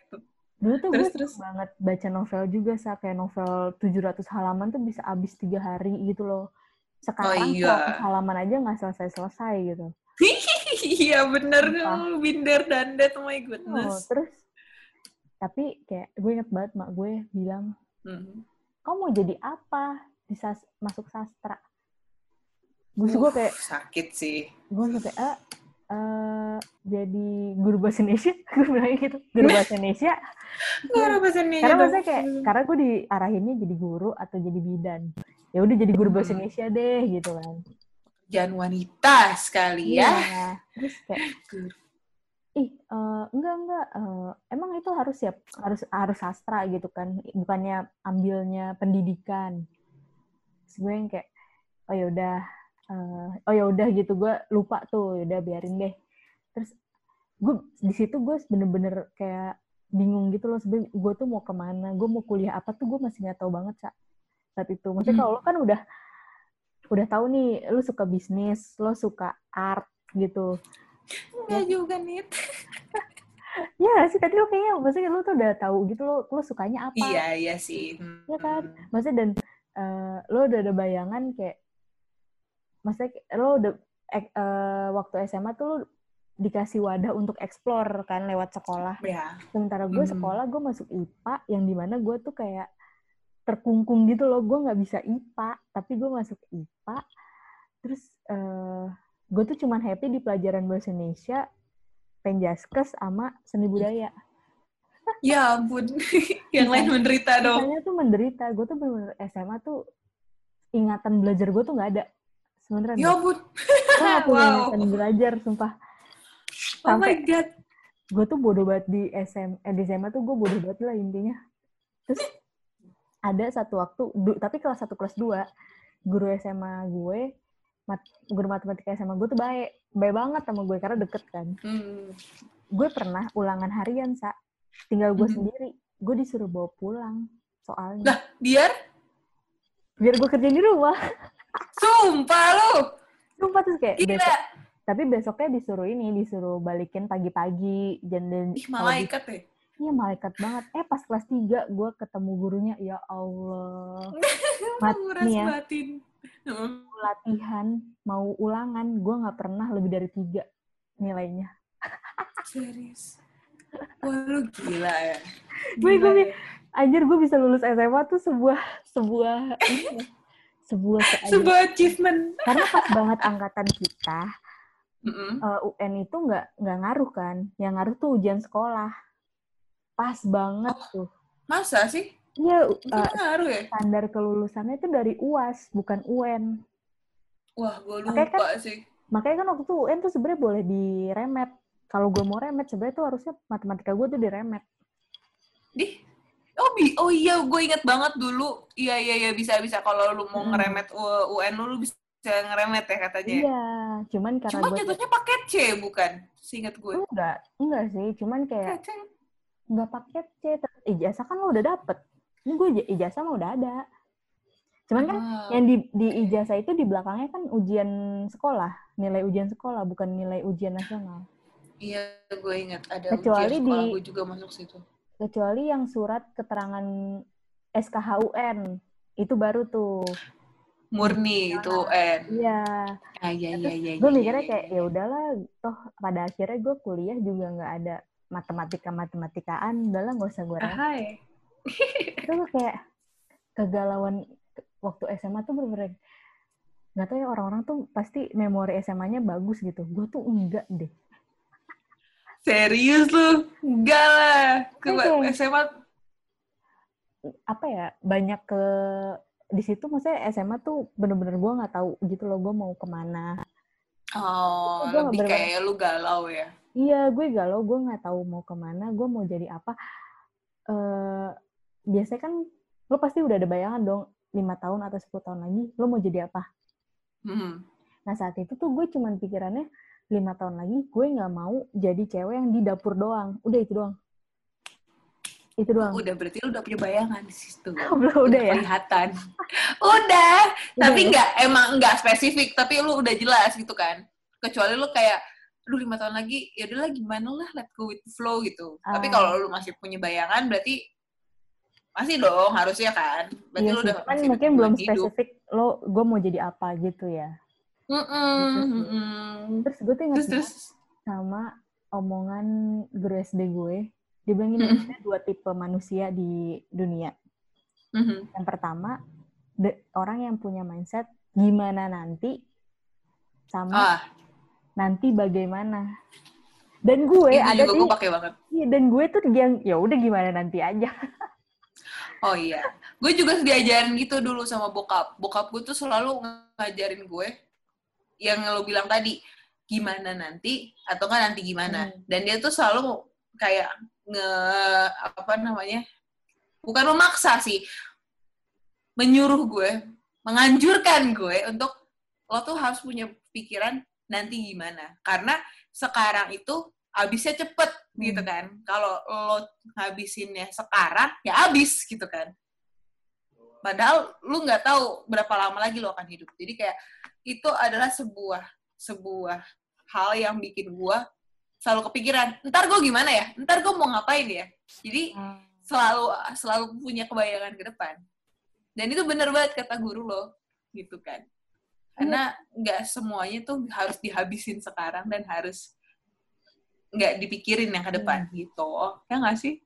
dulu tuh Terus, gue terus? banget baca novel juga sa kayak novel 700 halaman tuh bisa habis tiga hari gitu loh sekarang Oh, iya. 100 halaman aja nggak selesai selesai gitu Iya bener. Binder dan that, oh my oh, goodness. terus tapi kayak gue inget banget mak gue bilang Hmm. kamu mau jadi apa di sas- masuk sastra gue gue Uh, kayak sakit sih. gue kayak ah, eh, jadi guru bahasa Indonesia gue bilang gitu guru bahasa Indonesia ada bahasa Indonesia karena maksudnya kayak karena gue diarahinnya jadi guru atau jadi bidan ya udah jadi guru bahasa Hmm. Indonesia deh gitu kan Jangan wanita sekali ya. Iya. terus kayak ih eh, enggak enggak eh, emang itu harus siap harus harus sastra gitu kan bukannya ambilnya pendidikan terus gue yang kayak oh ya udah eh, oh ya udah gitu gue lupa tuh ya udah biarin deh terus gue di situ gue bener-bener kayak bingung gitu loh sebenarnya gue tuh mau ke mana gue mau kuliah apa tuh gue masih nggak tahu banget Ca. saat itu maksudnya Hmm. kalau lo kan udah udah tahu nih lo suka bisnis lo suka art gitu Enggak juga nih. Ya nggak sih tadi lo kayaknya maksudnya lo tuh udah tahu gitu lo lo sukanya apa. Iya, iya sih. Hmm. Iya kan? Maksudnya dan eh, lo udah ada bayangan kayak maksudnya lo udah ek- eh, waktu SMA tuh lo dikasih wadah untuk explore kan lewat sekolah. Ya. Sementara gue Hmm. sekolah gue masuk IPA yang di mana gue tuh kayak terkungkung gitu loh. Gue nggak bisa IPA tapi gue masuk IPA. Terus eh, gue tuh cuman happy di pelajaran bahasa Indonesia, penjaskes sama seni budaya. Ya ampun. Yang lain menderita dong. Misalnya tuh menderita. Gue tuh bener SMA tuh ingatan belajar gue tuh nggak ada. Sebenernya Ya ampun. gue gak punya Wow. ingatan belajar, sumpah. Oh my Sampai god. gue tuh bodoh banget di SM, eh, di SMA tuh gue bodoh banget lah intinya. Terus ada satu waktu, du- tapi kelas 1 kelas 2, guru SMA gue, mat- guru matematika SMA gue tuh baik. Baik banget sama gue, karena deket kan. Hmm. Gue pernah ulangan harian, Sa. Tinggal gue Mhm. sendiri. Gue disuruh bawa pulang, soalnya. Lah, biar Biar gue kerjain di rumah. sumpah lu. Sumpah terus kayak Gila. besok, tapi besoknya disuruh ini, disuruh balikin pagi-pagi. Dan, dan Ih, di- malaikat ya. Iya malaikat banget. Eh pas kelas 3 gue ketemu gurunya, ya Allah. Mat, nih ya, batin. Latihan mau ulangan, gue nggak pernah lebih dari tiga nilainya. Serius. Wah, lu gila ya. Gue- gue- ya. Anjir gue bisa lulus SMA tuh sebuah sebuah ini ya, sebuah keajaiban. Sebuah achievement. Karena pas banget angkatan kita Mm-mm. eh, UN itu nggak nggak ngaruh kan, yang ngaruh tuh ujian sekolah. Pas banget tuh. Masa sih? Iya, Itu eh, ngaruh ya? standar kelulusannya itu dari UAS, bukan UN. Wah, gue Makanya lupa sih. Makanya kan waktu itu UN tuh sebenarnya boleh diremet. Kalau gue mau remet, sebenarnya tuh harusnya matematika gue tuh diremet. Di? Oh, bi oh iya, gue inget banget dulu. Iya, iya, iya, bisa-bisa. Kalau lu mau Hmm. ngeremet UN lu, bisa ngeremet ya katanya. Iya, cuman karena Cuma gue jatuhnya paket C, bukan? Seingat gue. enggak, enggak sih, cuman kayak Paket C. enggak paket C. Ijazah kan lo udah dapet. Ini gue ij- ijazah mah udah ada. Cuman kan Ah. yang di, di ijazah itu di belakangnya kan ujian sekolah, nilai ujian sekolah, bukan nilai ujian nasional. Iya, gue ingat. Ada Kecuali ujian sekolah di- gue juga masuk situ. Kecuali yang surat keterangan SKHUN, itu baru tuh. Murni itu UN. Iya. Ah, iya, iya, iya. gue iya, mikirnya iya, kayak iya. ya udahlah toh pada akhirnya gue kuliah juga nggak ada matematika matematikaan udahlah nggak usah gue Hai. itu kayak kegalauan waktu SMA tuh bener-bener nggak tahu ya orang-orang tuh pasti memori SMA-nya bagus gitu. Gue tuh enggak deh. Serius lu? Enggak lah. Ke Oke. SMA Apa ya banyak ke di situ maksudnya SMA tuh bener-bener gue nggak tahu gitu loh gue mau ke mana. Oh, gua lebih kayak lu galau ya. Iya, gue galau, gue nggak tahu mau ke mana, gue mau jadi apa. eh biasanya kan lo pasti udah ada bayangan dong, lima tahun atau 10 tahun lagi, lo mau jadi apa. Hmm. Nah saat itu tuh gue cuman pikirannya, lima tahun lagi gue nggak mau jadi cewek yang di dapur doang. Udah itu doang. Itu doang. Udah berarti lu udah punya bayangan di situ. Belum, udah ya? Kelihatan. udah, tapi ya? nggak emang nggak spesifik, tapi lu udah jelas gitu kan. Kecuali lu kayak lu lima tahun lagi, ya udahlah gimana lah, let go with the flow gitu. Tapi Ah. kalau lu masih punya bayangan, berarti masih dong harusnya kan. Berarti Iya lu sih, udah kan mungkin belum hidup. spesifik lo gue mau jadi apa gitu ya. Gitu sih. mm-mm. Terus gue tuh ingat Terus terus. sama omongan guru SD gue. Dia bilang gini, Mm-mm. ada dua tipe manusia di dunia. Mhm. Yang pertama, orang yang punya mindset gimana nanti sama Ah, nanti bagaimana. Dan gue itu ada juga di gue pakai banget. iya, dan gue tuh yang ya udah gimana nanti aja. Oh iya. Gue juga diajarin gitu dulu sama bokap. Bokap gue tuh selalu ngajarin gue yang lo bilang tadi, gimana nanti atau kan nanti gimana. Hmm. Dan dia tuh selalu kayak nge apa namanya? Bukan memaksa sih. Menyuruh gue, menganjurkan gue untuk lo tuh harus punya pikiran nanti gimana. Karena sekarang itu habisnya cepet gitu Hmm. kan. Kalau lo ngabisinnya sekarang, ya habis gitu kan. Padahal lu nggak tahu berapa lama lagi lo akan hidup. Jadi kayak itu adalah sebuah sebuah hal yang bikin gua selalu kepikiran. Ntar gue gimana ya? Ntar gue mau ngapain ya? Jadi selalu selalu punya kebayangan ke depan. Dan itu bener banget kata guru lo, gitu kan. Karena nggak semuanya tuh harus dihabisin sekarang dan harus nggak dipikirin yang ke depan gitu. Ya nggak sih?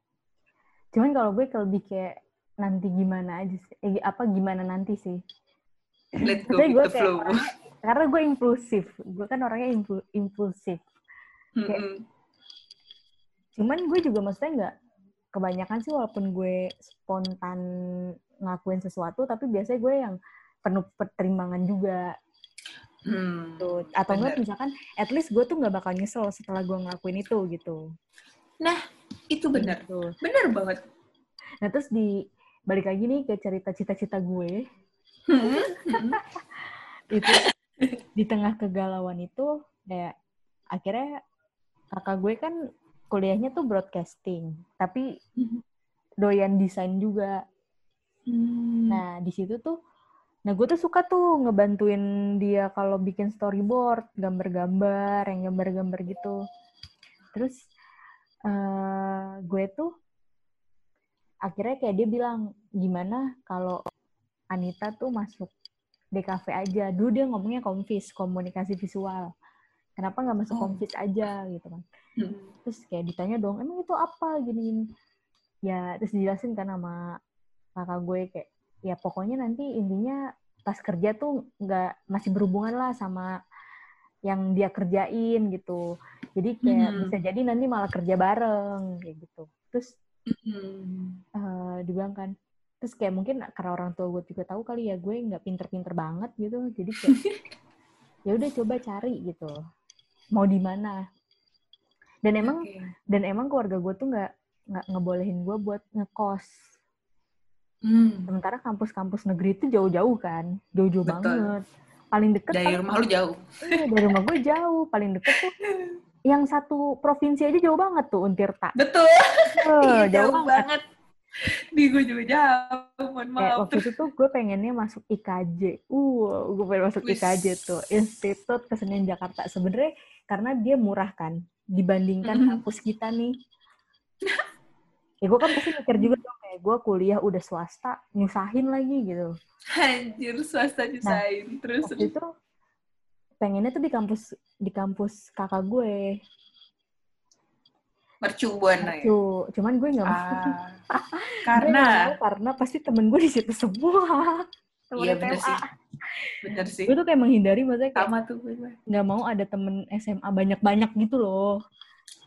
Cuman kalau gue kalau lebih kayak nanti gimana aja sih. Eh, apa gimana nanti sih. Let go with gue the kayak flow. orangnya- karena gue impulsif. Gue kan orangnya impul- impulsif. Mm-mm. Cuman gue juga maksudnya nggak kebanyakan sih walaupun gue spontan ngelakuin sesuatu, tapi biasanya gue yang penuh pertimbangan juga. Hmm, Tuh. Atau enggak misalkan, at least gue tuh nggak bakal nyesel setelah gue ngelakuin itu gitu. Itu bener. Gitu. Bener banget. Nah terus di balik lagi nih ke cerita cita-cita gue, Hmm, hmm. itu di tengah kegalauan itu kayak akhirnya kakak gue kan kuliahnya tuh broadcasting, tapi doyan desain juga. Hmm. Nah, di situ tuh, nah gue tuh suka tuh ngebantuin dia kalau bikin storyboard, gambar-gambar, yang gambar-gambar gitu. Terus eh gue tuh akhirnya kayak dia bilang, gimana kalau Anita tuh masuk DKV aja. Dulu dia ngomongnya komvis, komunikasi visual. Kenapa nggak masuk Oh. komvis aja gitu kan? Hmm. terus kayak ditanya dong emang itu apa gini gini ya terus dijelasin kan sama kakak gue kayak ya pokoknya nanti intinya pas kerja tuh nggak masih berhubungan lah sama yang dia kerjain gitu jadi kayak Mhm. bisa jadi nanti malah kerja bareng kayak gitu terus Hmm. eh dibilang kan terus kayak mungkin karena orang tua gue juga tahu kali ya gue nggak pinter-pinter banget gitu jadi kayak ya udah coba cari gitu mau di mana dan emang Oke. dan emang keluarga gue tuh nggak nggak ngebolehin gue buat ngekos Hmm. sementara kampus-kampus negeri itu jauh-jauh kan jauh-jauh banget paling deket Dari paling- rumah lu jauh. iya, dari rumah gue jauh paling deket tuh yang satu provinsi aja jauh banget tuh Untirta Betul. Eh, Iya, jauh banget Di gue juga jauh. Mohon kayak maaf. waktu itu tuh gue pengennya masuk IKJ uh gue pengen masuk Wis. IKJ tuh Institut Kesenian Jakarta sebenarnya karena dia murah kan dibandingkan Mhm. kampus kita nih ya gue kan pasti mikir juga dong kayak gue kuliah udah swasta nyusahin lagi gitu Anjir, swasta nyusahin. Terus, waktu itu pengennya tuh di kampus di kampus kakak gue Mercu buana ya. Cu, cuman gue nggak mau. Ah, karena karena pasti temen gue di situ semua. Temen iya bener sih. Bener sih. Gue tuh kayak menghindari maksudnya kayak Sama tuh gue. nggak mau ada temen SMA banyak-banyak gitu loh.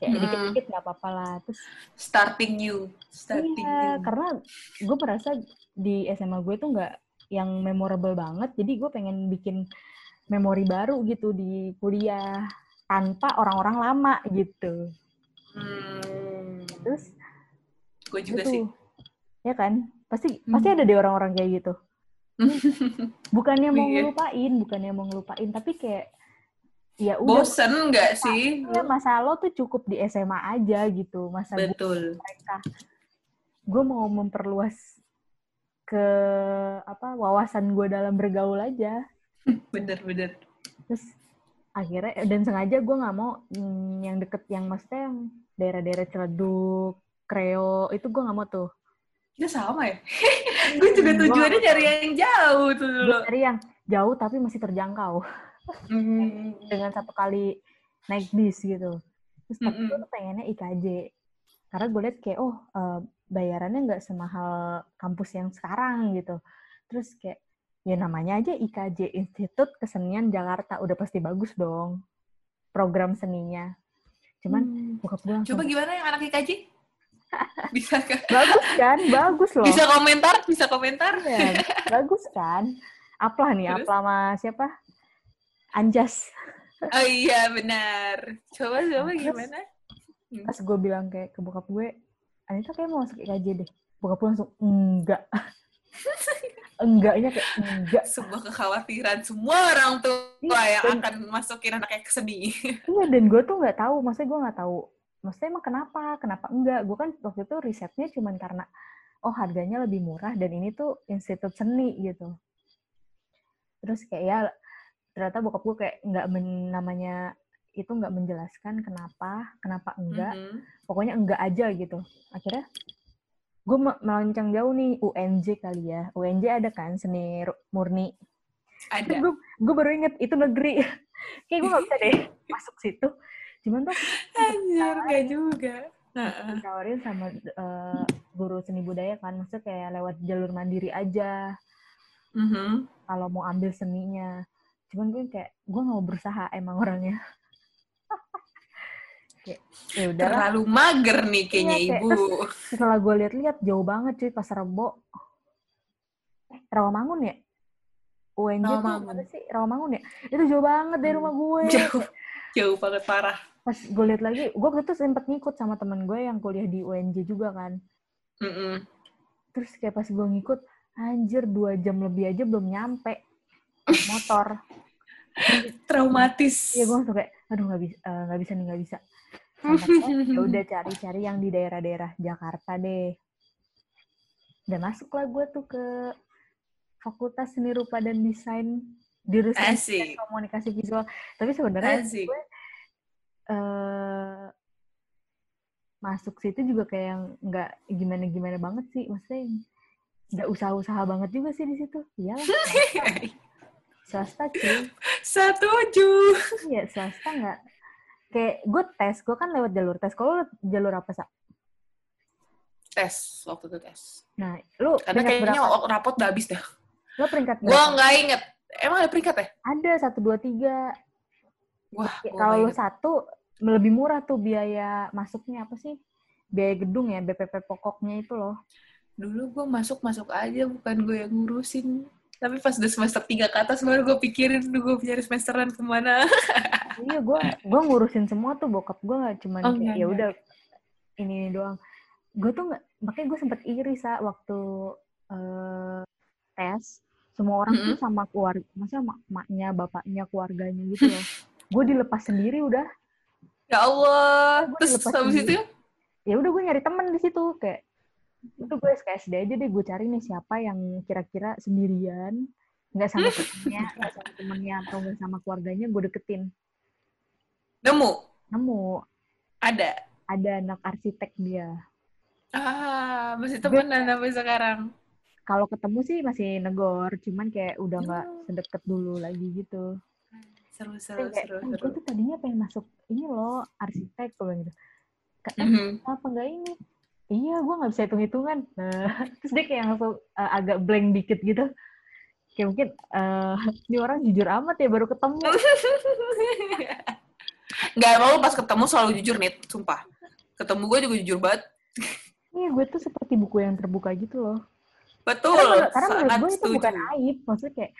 Kayak dikit-dikit nggak apa-apa lah. Terus Starting new. Starting iya, new. karena gue merasa di SMA gue tuh nggak yang memorable banget. Jadi gue pengen bikin memori baru gitu di kuliah tanpa orang-orang lama gitu. Hmm, Terus gue juga itu, sih. ya kan? Pasti Hmm. pasti ada deh orang-orang kayak gitu. Bukannya mau Iya. ngelupain, bukannya mau ngelupain, tapi kayak ya udah Bosen nggak sih? ya, masa lo tuh cukup di SMA aja gitu. Masa Betul. mereka gue mau memperluas ke apa wawasan gue dalam bergaul aja. Bener-bener. Terus akhirnya dan sengaja gue nggak mau mm, yang deket yang maksudnya yang daerah-daerah Ciledug, Kreo itu gue nggak mau tuh. Kita sama ya? gue juga tujuannya cari yang jauh tuh dulu. Gue cari yang jauh tapi masih terjangkau. Hmm. dengan satu kali naik bis gitu. Terus tapi Mm-mm. gue tuh pengennya IKJ. Karena gue liat kayak, oh eh, bayarannya nggak semahal kampus yang sekarang gitu. Terus kayak, ya namanya aja IKJ, Institut Kesenian Jakarta. Udah pasti bagus dong program seninya. Cuman gue langsung, Coba gimana yang anak IKJ? Bisa kan? bagus kan? Bagus loh. Bisa komentar? Bisa komentar? Iya, bagus kan? Aplah nih, Terus? aplah sama siapa? Anjas. Oh iya benar. Coba coba Terus? gimana? pas gue bilang kayak ke bokap gue Anita kayak mau masuk IKJ deh bokap gue langsung enggak enggaknya kayak enggak Sebuah kekhawatiran semua orang tua Iya, yang dan- akan masukin anaknya ke seni. iya dan gue tuh nggak tahu maksudnya gue nggak tahu maksudnya emang kenapa kenapa enggak gue kan waktu itu risetnya cuman karena oh harganya lebih murah dan ini tuh institut seni gitu terus kayak ya ternyata bokap gue kayak nggak namanya itu nggak menjelaskan kenapa kenapa enggak. Mhm. pokoknya enggak aja gitu. Akhirnya gue melancang jauh nih UNJ kali ya. UNJ ada kan seni murni. Ada. gue gue baru inget itu negeri. Kayak gue gak bisa deh masuk situ. Cuman tuh Anjir, enggak juga. Ditawarin sama eh, guru seni budaya kan. Maksudnya kayak lewat jalur mandiri aja. Mhm. kalau mau ambil seninya cuman gue kayak gue mau berusaha emang orangnya kayak ya udahlah Terlalu mager nih kayaknya Iya, kayak ibu. setelah gue lihat-lihat jauh banget cuy pasar rebo eh Rawamangun ya UNJ tuh Rawamangun. apa sih Rawamangun ya itu jauh banget dari rumah gue Jauh. Jauh banget parah. pas gue lihat lagi gue waktu itu sempet ngikut sama temen gue yang kuliah di UNJ juga kan Mm-mm. terus kayak pas gue ngikut anjir dua jam lebih aja belum nyampe motor Traumatis. Iya gue langsung kayak aduh nggak bisa eh, nggak bisa nih nggak bisa ya udah cari-cari yang di daerah-daerah Jakarta deh dan masuklah gue tuh ke Fakultas Seni Rupa dan Desain jurusan Asik. komunikasi visual tapi sebenarnya Asik. gue eh masuk situ juga kayak yang nggak gimana gimana banget sih maksudnya nggak usaha-usaha banget juga sih di situ iyalah swasta cuy Setuju. iya swasta nggak kayak gue tes gue kan lewat jalur tes kalau lu jalur apa sa Tes, waktu itu tes. nah lu Karena kayaknya berapa rapot udah habis dah. lu peringkat berapa nggak inget. Emang ada peringkat ya? ada satu dua tiga Wah, kalau inget. satu lebih murah tuh biaya masuknya apa sih biaya gedung ya BPP pokoknya itu loh Dulu gue masuk-masuk aja, bukan gue yang ngurusin. Tapi pas udah semester 3 ke atas, baru gue pikirin, duh gue nyari semesteran ke mana. iya gue gue ngurusin semua tuh bokap gue nggak cuman Oh, kayak enggak, ya enggak. udah ini, ini doang gue tuh nggak makanya gue sempet iri sa waktu eh, tes semua orang tuh Mm-mm. sama keluarga maksudnya mak maknya bapaknya keluarganya gitu loh gue dilepas sendiri udah Ya Allah. Gua Terus habis itu, ya udah gue nyari temen di situ kayak itu gue SKSD aja deh gue cari nih siapa yang kira-kira sendirian nggak sama temennya nggak sama temennya atau nggak sama keluarganya gue deketin nemu. nemu Ada. ada anak arsitek dia Ah, masih temenan sampai sekarang. kalau ketemu sih masih negor cuman kayak udah nggak Hmm. sedekat dulu lagi gitu Seru, seru, kayak seru, "Oh, seru. gue tuh tadinya pengen masuk ini loh arsitek bilang gitu eh, mm-hmm. apa enggak ini iya gue nggak bisa hitung hitungan nah, terus dia kayak langsung uh, agak blank dikit gitu. Kayak mungkin uh, ini orang jujur amat ya baru ketemu. Nggak mau pas ketemu selalu jujur nih sumpah. Ketemu gue juga jujur banget. Iya gue tuh seperti buku yang terbuka gitu loh. Betul. Karena, karena menurut gue itu bukan aib. Maksudnya kayak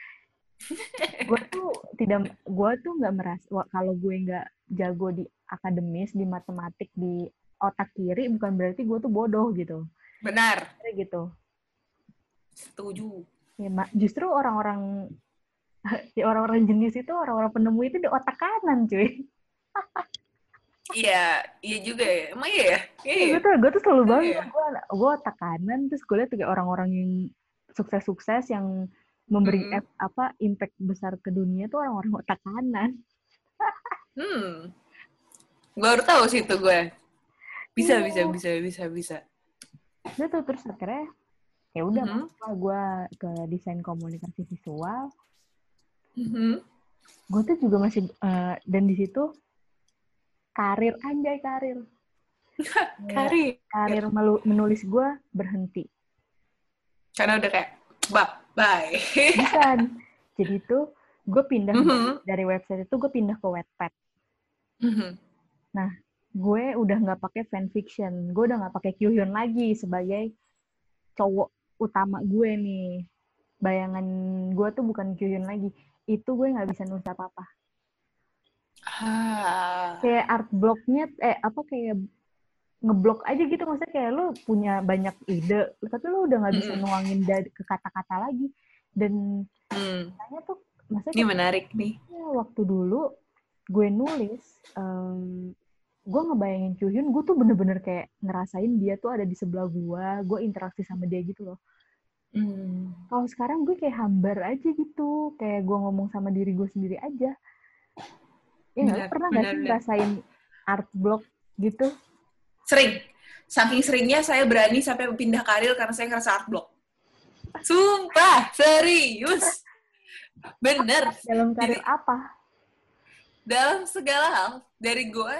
gue tuh tidak gue tuh nggak merasa kalau gue nggak jago di akademis di matematik di otak kiri bukan berarti gue tuh bodoh gitu benar Kayak gitu setuju ya mak justru orang-orang ya orang-orang jenis itu orang-orang penemu itu di otak kanan cuy Iya, iya juga ya. Emang iya ya? Iya. iya. Gue tuh, gue tuh selalu iya, banget, iya. gue, gue otak kanan, terus gue liat kayak orang-orang yang sukses-sukses yang memberi mm -hmm. apa impact besar ke dunia tuh orang-orang otak kanan. hmm. Gue baru tahu sih itu gue. Bisa, yeah. bisa, bisa, bisa, bisa. Udah tuh, terus akhirnya ya udah mm -hmm. gue ke desain komunikasi visual. Mm -hmm. Gue tuh juga masih, uh, dan di situ karir anjay karir. karir. Karir menulis gue berhenti. Karena udah kayak, bye, bye. Bukan. Jadi tuh gue pindah mm -hmm. dari website itu gue pindah ke Wattpad. Mm -hmm. Nah, gue udah nggak pakai fanfiction. Gue udah nggak pakai Kyuhyun lagi sebagai cowok utama gue nih. Bayangan gue tuh bukan Kyuhyun lagi. Itu gue nggak bisa nulis apa-apa. Ah. Kayak art blocknya, eh apa kayak ngeblok aja gitu maksudnya kayak lu punya banyak ide tapi lu udah nggak bisa mm. nuangin dari ke kata-kata lagi dan mm. tuh maksudnya ini menarik nih ya, waktu dulu gue nulis um, gue ngebayangin Kyuhyun gue tuh bener-bener kayak ngerasain dia tuh ada di sebelah gue gue interaksi sama dia gitu loh mm. kalau sekarang gue kayak hambar aja gitu kayak gue ngomong sama diri gue sendiri aja ya bener, pernah nggak sih ngerasain art block gitu Sering. Saking seringnya saya berani sampai pindah karir karena saya ngerasa art block. Sumpah, serius. Bener. Dalam karir Jadi, apa? Dalam segala hal. Dari gue,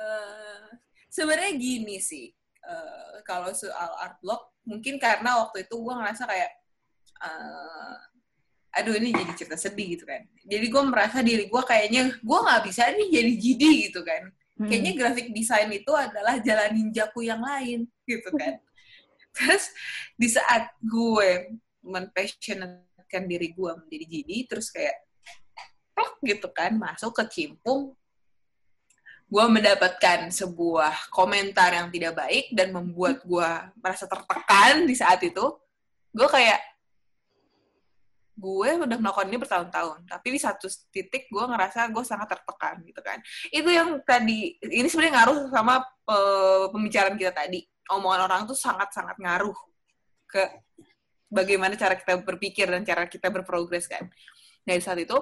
uh, sebenarnya gini sih. Uh, kalau soal art block, mungkin karena waktu itu gue ngerasa kayak, uh, aduh ini jadi cerita sedih gitu kan. Jadi gue merasa diri gue kayaknya, gue nggak bisa nih jadi jidi gitu kan kayaknya hmm. graphic design itu adalah jalan ninjaku yang lain gitu kan terus di saat gue menpassionatkan diri gue menjadi jadi terus kayak gitu kan masuk ke cimpung gue mendapatkan sebuah komentar yang tidak baik dan membuat gue merasa tertekan di saat itu. Gue kayak gue udah melakukan ini bertahun-tahun tapi di satu titik gue ngerasa gue sangat tertekan gitu kan. Itu yang tadi ini sebenarnya ngaruh sama uh, pembicaraan kita tadi. Omongan orang tuh sangat-sangat ngaruh ke bagaimana cara kita berpikir dan cara kita berprogres kan. Dari saat itu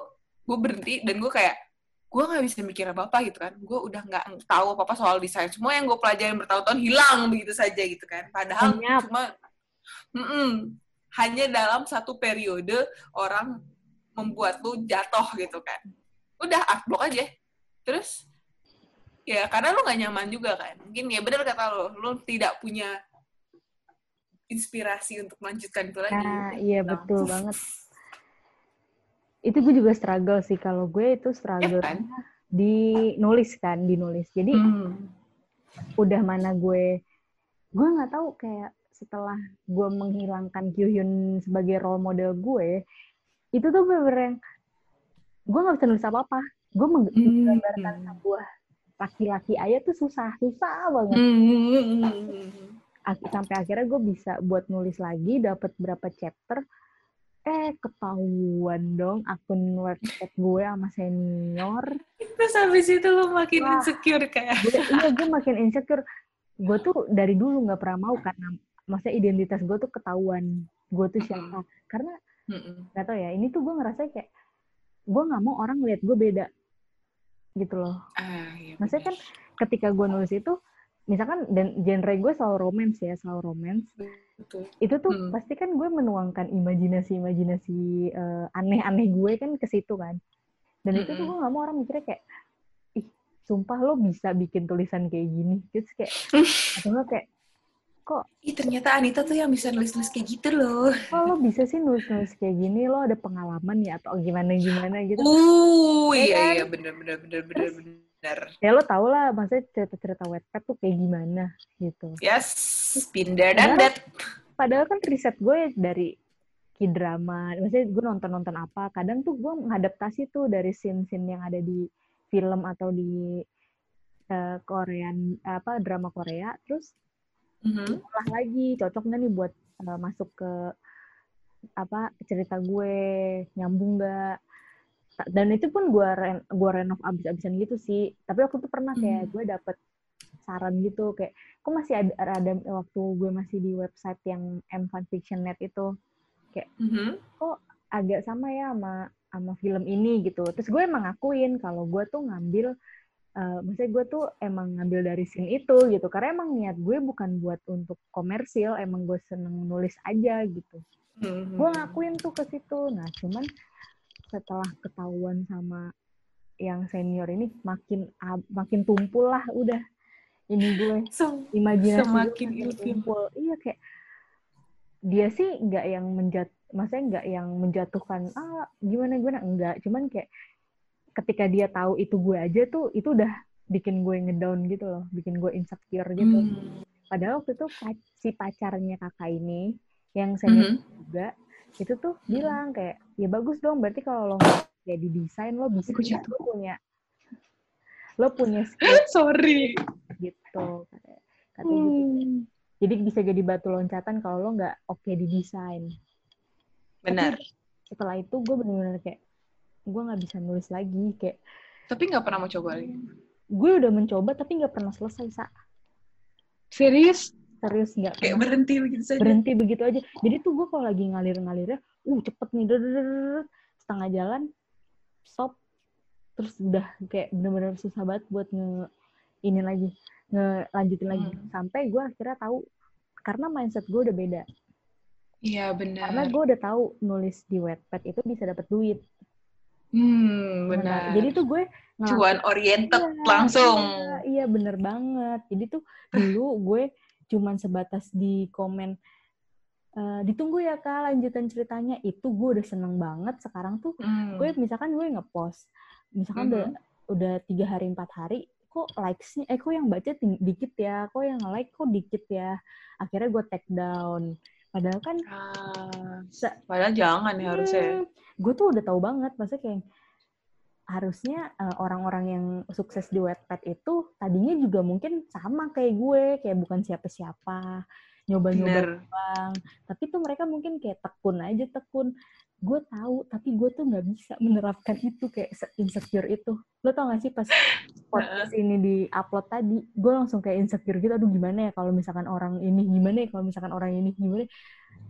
gue berhenti dan gue kayak gue nggak bisa mikir apa apa gitu kan gue udah nggak tahu apa apa soal desain semua yang gue pelajarin bertahun-tahun hilang begitu saja gitu kan padahal Banyak. cuma mm -mm, hanya dalam satu periode orang membuat lu jatuh gitu kan. Udah art block aja. Terus ya karena lu gak nyaman juga kan. Mungkin ya bener kata lu, lu tidak punya inspirasi untuk melanjutkan itu lagi. Nah, iya nah. betul banget. Itu gue juga struggle sih kalau gue itu struggle ya, kan? di nulis kan, di nulis. Jadi hmm. udah mana gue gue nggak tahu kayak setelah gue menghilangkan Kyuhyun sebagai role model gue itu tuh bener yang gue nggak bisa nulis apa apa gue menggambarkan hmm. sebuah laki-laki ayah tuh susah susah banget hmm. sampai akhirnya gue bisa buat nulis lagi dapat berapa chapter eh ketahuan dong akun website gue sama senior. Terus habis itu lo makin Wah, insecure kayak gue, iya gue makin insecure. Gue tuh dari dulu nggak pernah mau karena maksudnya identitas gue tuh ketahuan. Gue tuh siapa. Mm karena nggak tau ya ini tuh gue ngerasa kayak gue nggak mau orang lihat gue beda gitu loh. Iya maksudnya kan ketika gue nulis itu misalkan dan genre gue selalu romance ya selalu romance Betul. itu tuh hmm. pasti kan gue menuangkan imajinasi imajinasi uh, aneh-aneh gue kan ke situ kan dan hmm. itu tuh gue nggak mau orang mikirnya kayak ih sumpah lo bisa bikin tulisan kayak gini terus kayak atau nggak kayak kok Ih, ternyata Anita tuh yang bisa nulis-nulis kayak gitu loh. kok lo bisa sih nulis-nulis kayak gini lo ada pengalaman ya atau gimana gimana gitu Uh, Ya iya kan? iya bener bener bener bener bener. ya lo tau lah maksudnya cerita-cerita Wattpad tuh kayak gimana gitu Yes, there done Padahal- that. padahal kan riset gue dari K-drama, maksudnya gue nonton-nonton apa, kadang tuh gue mengadaptasi tuh dari scene-scene yang ada di film atau di eh, Korean apa drama Korea, terus Mhm. olah lagi cocok nggak nih buat eh, masuk ke apa cerita gue nyambung nggak Ta- dan itu pun gue ren gue renov abis-abisan gitu sih tapi waktu itu pernah kayak Hmm. gue dapet saran gitu kayak kok masih ada, ada waktu gue masih di website yang M Net itu? Mhm. agak sama ya sama sama film ini gitu. Terus gue emang ngakuin kalau gue tuh ngambil eh maksudnya gue tuh emang ngambil dari scene itu gitu. Karena emang niat gue bukan buat untuk komersil emang gue seneng nulis aja gitu. Mhm. gue ngakuin tuh ke situ. Nah cuman setelah ketahuan sama yang senior ini makin makin tumpul lah udah ini gue So, imajinasi Semakin makin ilfil. iya kayak dia sih nggak yang menjat maksudnya nggak yang menjatuhkan ah gimana gimana enggak cuman kayak ketika dia tahu itu gue aja tuh itu udah bikin gue ngedown gitu loh bikin gue insecure gitu Hmm. padahal waktu itu si pacarnya kakak ini yang senior Mhm. juga itu tuh Hmm. bilang kayak ya bagus dong berarti kalau lo nggak kayak di desain lo bisa lo punya lo punya skill Sorry. Gitu katanya, katanya gitu. Hmm. jadi bisa jadi batu loncatan kalau lo nggak oke di desain Benar. setelah itu gue bener-bener kayak gue nggak bisa nulis lagi kayak Tapi nggak pernah mau coba lagi. gue udah mencoba tapi nggak pernah selesai sa Serius? serius nggak Kayak pernah berhenti begitu saja. berhenti begitu aja jadi tuh gue kalau lagi ngalir-ngalirnya uh cepet nih drrrr, setengah jalan stop terus udah kayak bener-bener susah banget buat nge ini lagi ngelanjutin lagi Hmm. sampai gue akhirnya tahu karena mindset gue udah beda Iya benar. karena gue udah tahu nulis di Wattpad itu bisa dapet duit Hmm, benar. jadi tuh gue cuan oriented Iya, langsung. Iya, iya bener banget. Jadi tuh dulu gue cuman sebatas di komen "Eh, ditunggu ya kak lanjutan ceritanya itu gue udah seneng banget sekarang tuh Hmm. gue misalkan gue ngepost misalkan udah udah tiga hari empat hari kok likesnya eh kok yang baca ting- dikit ya kok yang like kok dikit ya. Akhirnya gue take down. Padahal kan Ah, Se- padahal jangan ya harusnya. gue tuh udah tahu banget maksudnya kayak harusnya eh, orang-orang yang sukses di Wattpad itu tadinya juga mungkin sama kayak gue kayak bukan siapa-siapa nyoba-nyoba doang. Tapi tuh mereka mungkin kayak tekun aja tekun gue tahu tapi gue tuh nggak bisa menerapkan itu kayak se- insecure itu lo tau gak sih pas podcast ini di upload tadi gue langsung kayak insecure gitu aduh gimana ya kalau misalkan orang ini gimana ya kalau misalkan orang ini gimana ya?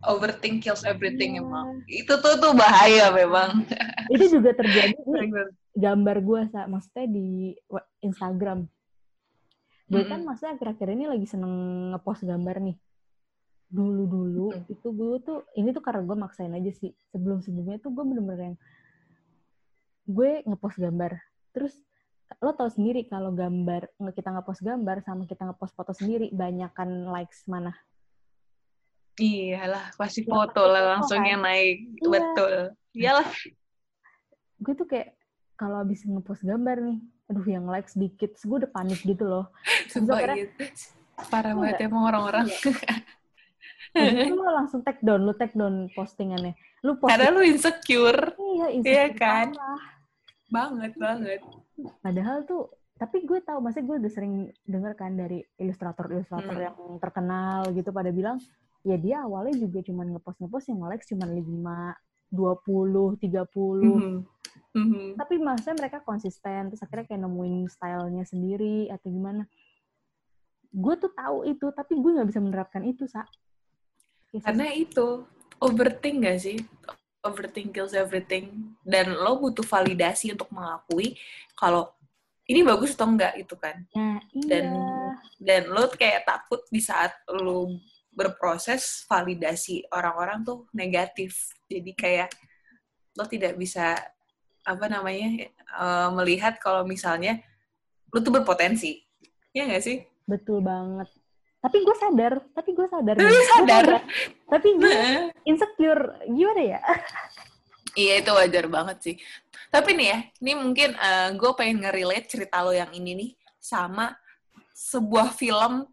Overthink kills everything Iya. emang. Itu tuh tuh bahaya memang. itu juga terjadi di gambar gue sa maksudnya di Instagram gue kan Mm-mm. maksudnya akhir-akhir ini lagi seneng ngepost gambar nih dulu dulu Mm. itu gue tuh ini tuh karena gue maksain aja sih sebelum sebelumnya tuh gue bener-bener yang gue ngepost gambar terus lo tau sendiri kalau gambar kita ngepost gambar sama kita ngepost foto sendiri banyakan likes mana Iyalah, pasti Ya, foto lah foto langsung kan. naik. Iya. Betul. Iyalah. gue tuh kayak kalau abis ngepost gambar nih aduh yang likes dikit gue udah panik gitu loh Sumpah akhirnya- gitu. Parah Enggak. banget emang orang-orang. Habis itu lo langsung take down, lo take down postingannya. Lu post Karena lu insecure. iya, Iya insecure kan? parah. Banget, banget. Padahal tuh, tapi gue tahu, maksudnya gue udah sering denger kan dari ilustrator-ilustrator Hmm. yang terkenal gitu pada bilang, ya dia awalnya juga cuman ngepost-ngepost yang likes cuman 5, 20, 30. Mhm. Mhm. Tapi maksudnya mereka konsisten, terus akhirnya kayak nemuin stylenya sendiri atau gimana. Gue tuh tahu itu, tapi gue nggak bisa menerapkan itu, Sa. Kayak Karena itu, overthink gak sih? Overthink kills everything. Dan lo butuh validasi untuk mengakui kalau ini bagus atau enggak itu kan. Nah, iya. Dan dan lo kayak takut di saat lo berproses validasi orang-orang tuh negatif. Jadi kayak lo tidak bisa apa namanya eh, melihat kalau misalnya lu tuh berpotensi. Iya gak sih? Betul banget. Tapi gue sadar, tapi gue sadar. Lu nih. sadar? Gua Tapi gue Nah. insecure. Gimana ya? Iya itu wajar banget sih. Tapi nih ya, ini mungkin gue pengen nge-relate cerita lo yang ini nih sama sebuah film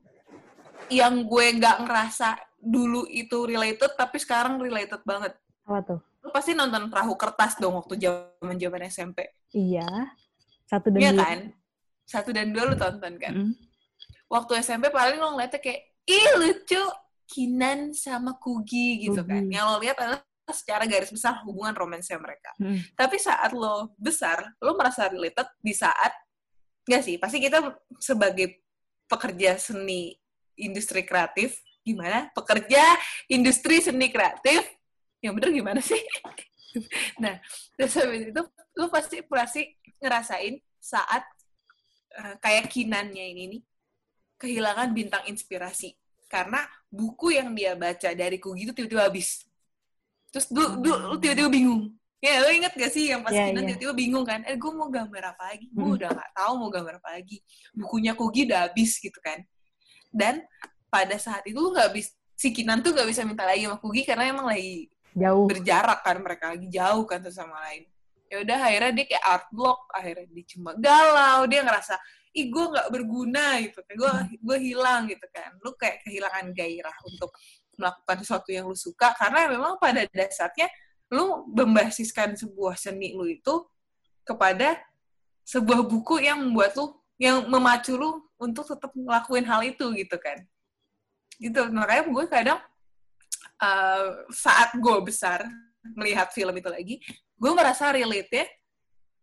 yang gue nggak ngerasa dulu itu related, tapi sekarang related banget. Apa tuh? Lo pasti nonton Perahu Kertas dong waktu zaman zaman SMP. Iya. Satu dan Iya dua. kan? Satu dan dua lu tonton kan? Mm. Waktu SMP paling lo ngeliatnya kayak, ih lucu, Kinan sama Kugi gitu kan. Kugi. Yang lo lihat adalah secara garis besar hubungan romansnya mereka. Mm. Tapi saat lo besar, lo merasa related di saat, nggak sih, pasti kita sebagai pekerja seni industri kreatif, gimana? Pekerja industri seni kreatif, yang bener gimana sih? nah, terus habis itu, lo pasti pasti ngerasain saat eh, kayak kinannya ini nih, kehilangan bintang inspirasi. Karena buku yang dia baca dari Kugi itu tiba-tiba habis. Terus du, lu tiba-tiba bingung. Ya, lo inget gak sih yang pas Kinan iya. tiba-tiba bingung kan? Eh, gue mau gambar apa lagi? Gue Mm. udah gak tahu mau gambar apa lagi. Bukunya Kugi udah habis gitu kan. Dan pada saat itu lu gak bisa, si Kinan tuh gak bisa minta lagi sama Kugi karena emang lagi Jauh. berjarak kan mereka lagi jauh kan satu sama lain ya udah akhirnya dia kayak art block akhirnya dia cuma galau dia ngerasa ih gue nggak berguna gitu kan. Gue gue hilang gitu kan. Lu kayak kehilangan gairah untuk melakukan sesuatu yang lu suka karena memang pada dasarnya lu membasiskan sebuah seni lu itu kepada sebuah buku yang membuat lu yang memacu lu untuk tetap ngelakuin hal itu gitu kan. Gitu. Makanya gue kadang uh, saat gue besar melihat film itu lagi, gue merasa relate ya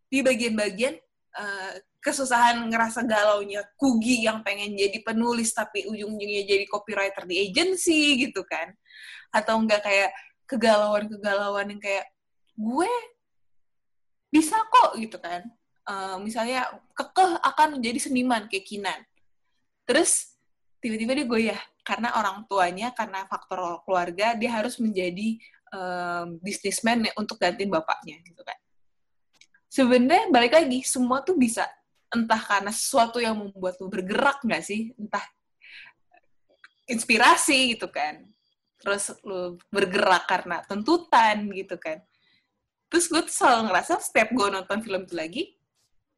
di bagian-bagian uh, kesusahan ngerasa galaunya Kugi yang pengen jadi penulis tapi ujung-ujungnya jadi copywriter di agency gitu kan, atau enggak kayak kegalauan-kegalauan yang kayak gue bisa kok gitu kan, Uh, misalnya kekeh akan menjadi seniman kayak Kinan, terus tiba-tiba dia goyah karena orang tuanya karena faktor keluarga dia harus menjadi um, bisnismen untuk gantiin bapaknya gitu kan. Sebenarnya balik lagi semua tuh bisa entah karena sesuatu yang membuat lu bergerak nggak sih entah inspirasi gitu kan terus lu bergerak karena tuntutan gitu kan terus gue tuh selalu ngerasa setiap gue nonton film itu lagi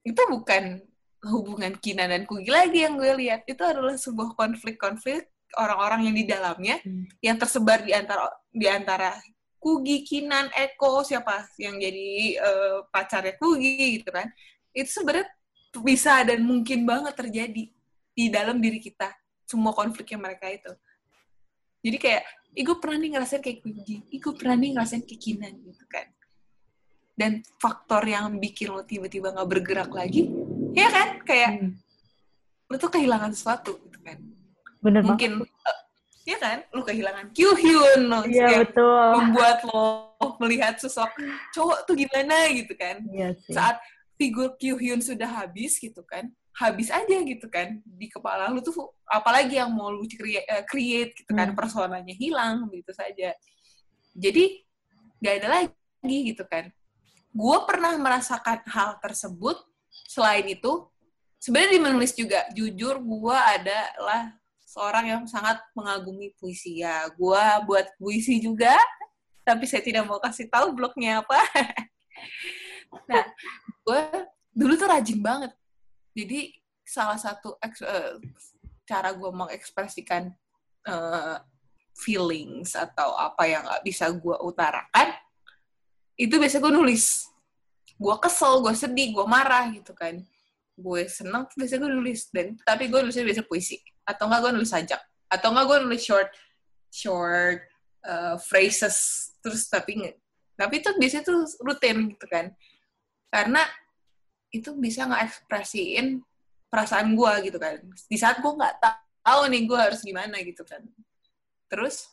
itu bukan hubungan Kina dan Kugi lagi yang gue lihat itu adalah sebuah konflik-konflik orang-orang yang di dalamnya Hmm. yang tersebar di antara di antara Kugi, Kinan, Eko, siapa yang jadi eh, pacarnya Kugi gitu kan. Itu sebenarnya bisa dan mungkin banget terjadi di dalam diri kita semua konflik yang mereka itu. Jadi kayak, ih gue pernah nih ngerasain kayak ih gue pernah nih ngerasain kayak Kinan gitu kan. Dan faktor yang bikin lo tiba-tiba nggak bergerak lagi, ya kan? Kayak Hmm. lo tuh kehilangan sesuatu gitu kan. Bener. Mungkin, eh, ya kan? Lo kehilangan Kyuhyun, lo Iya yang betul. membuat lo melihat sosok cowok tuh gimana gitu kan. Iya sih. Saat figur Kyuhyun sudah habis gitu kan, habis aja gitu kan di kepala lu tuh apalagi yang mau lu create, eh, create gitu kan Hmm. personanya hilang begitu saja. Jadi nggak ada lagi gitu kan. Gue pernah merasakan hal tersebut. Selain itu, sebenarnya di menulis juga jujur gue adalah seorang yang sangat mengagumi puisi ya. Gue buat puisi juga, tapi saya tidak mau kasih tahu blognya apa. nah, gue dulu tuh rajin banget. Jadi salah satu eks- eh, cara gue mengekspresikan eh, feelings atau apa yang nggak bisa gue utarakan, itu biasa gue nulis. Gue kesel, gue sedih, gue marah gitu kan. Gue seneng, biasa gue nulis. Dan tapi gue nulisnya biasa puisi. Atau enggak gue nulis sajak. Atau enggak gue nulis short short uh, phrases terus tapi tapi itu biasanya tuh rutin gitu kan karena itu bisa ngekspresiin perasaan gue gitu kan di saat gue nggak ta- tahu nih gue harus gimana gitu kan terus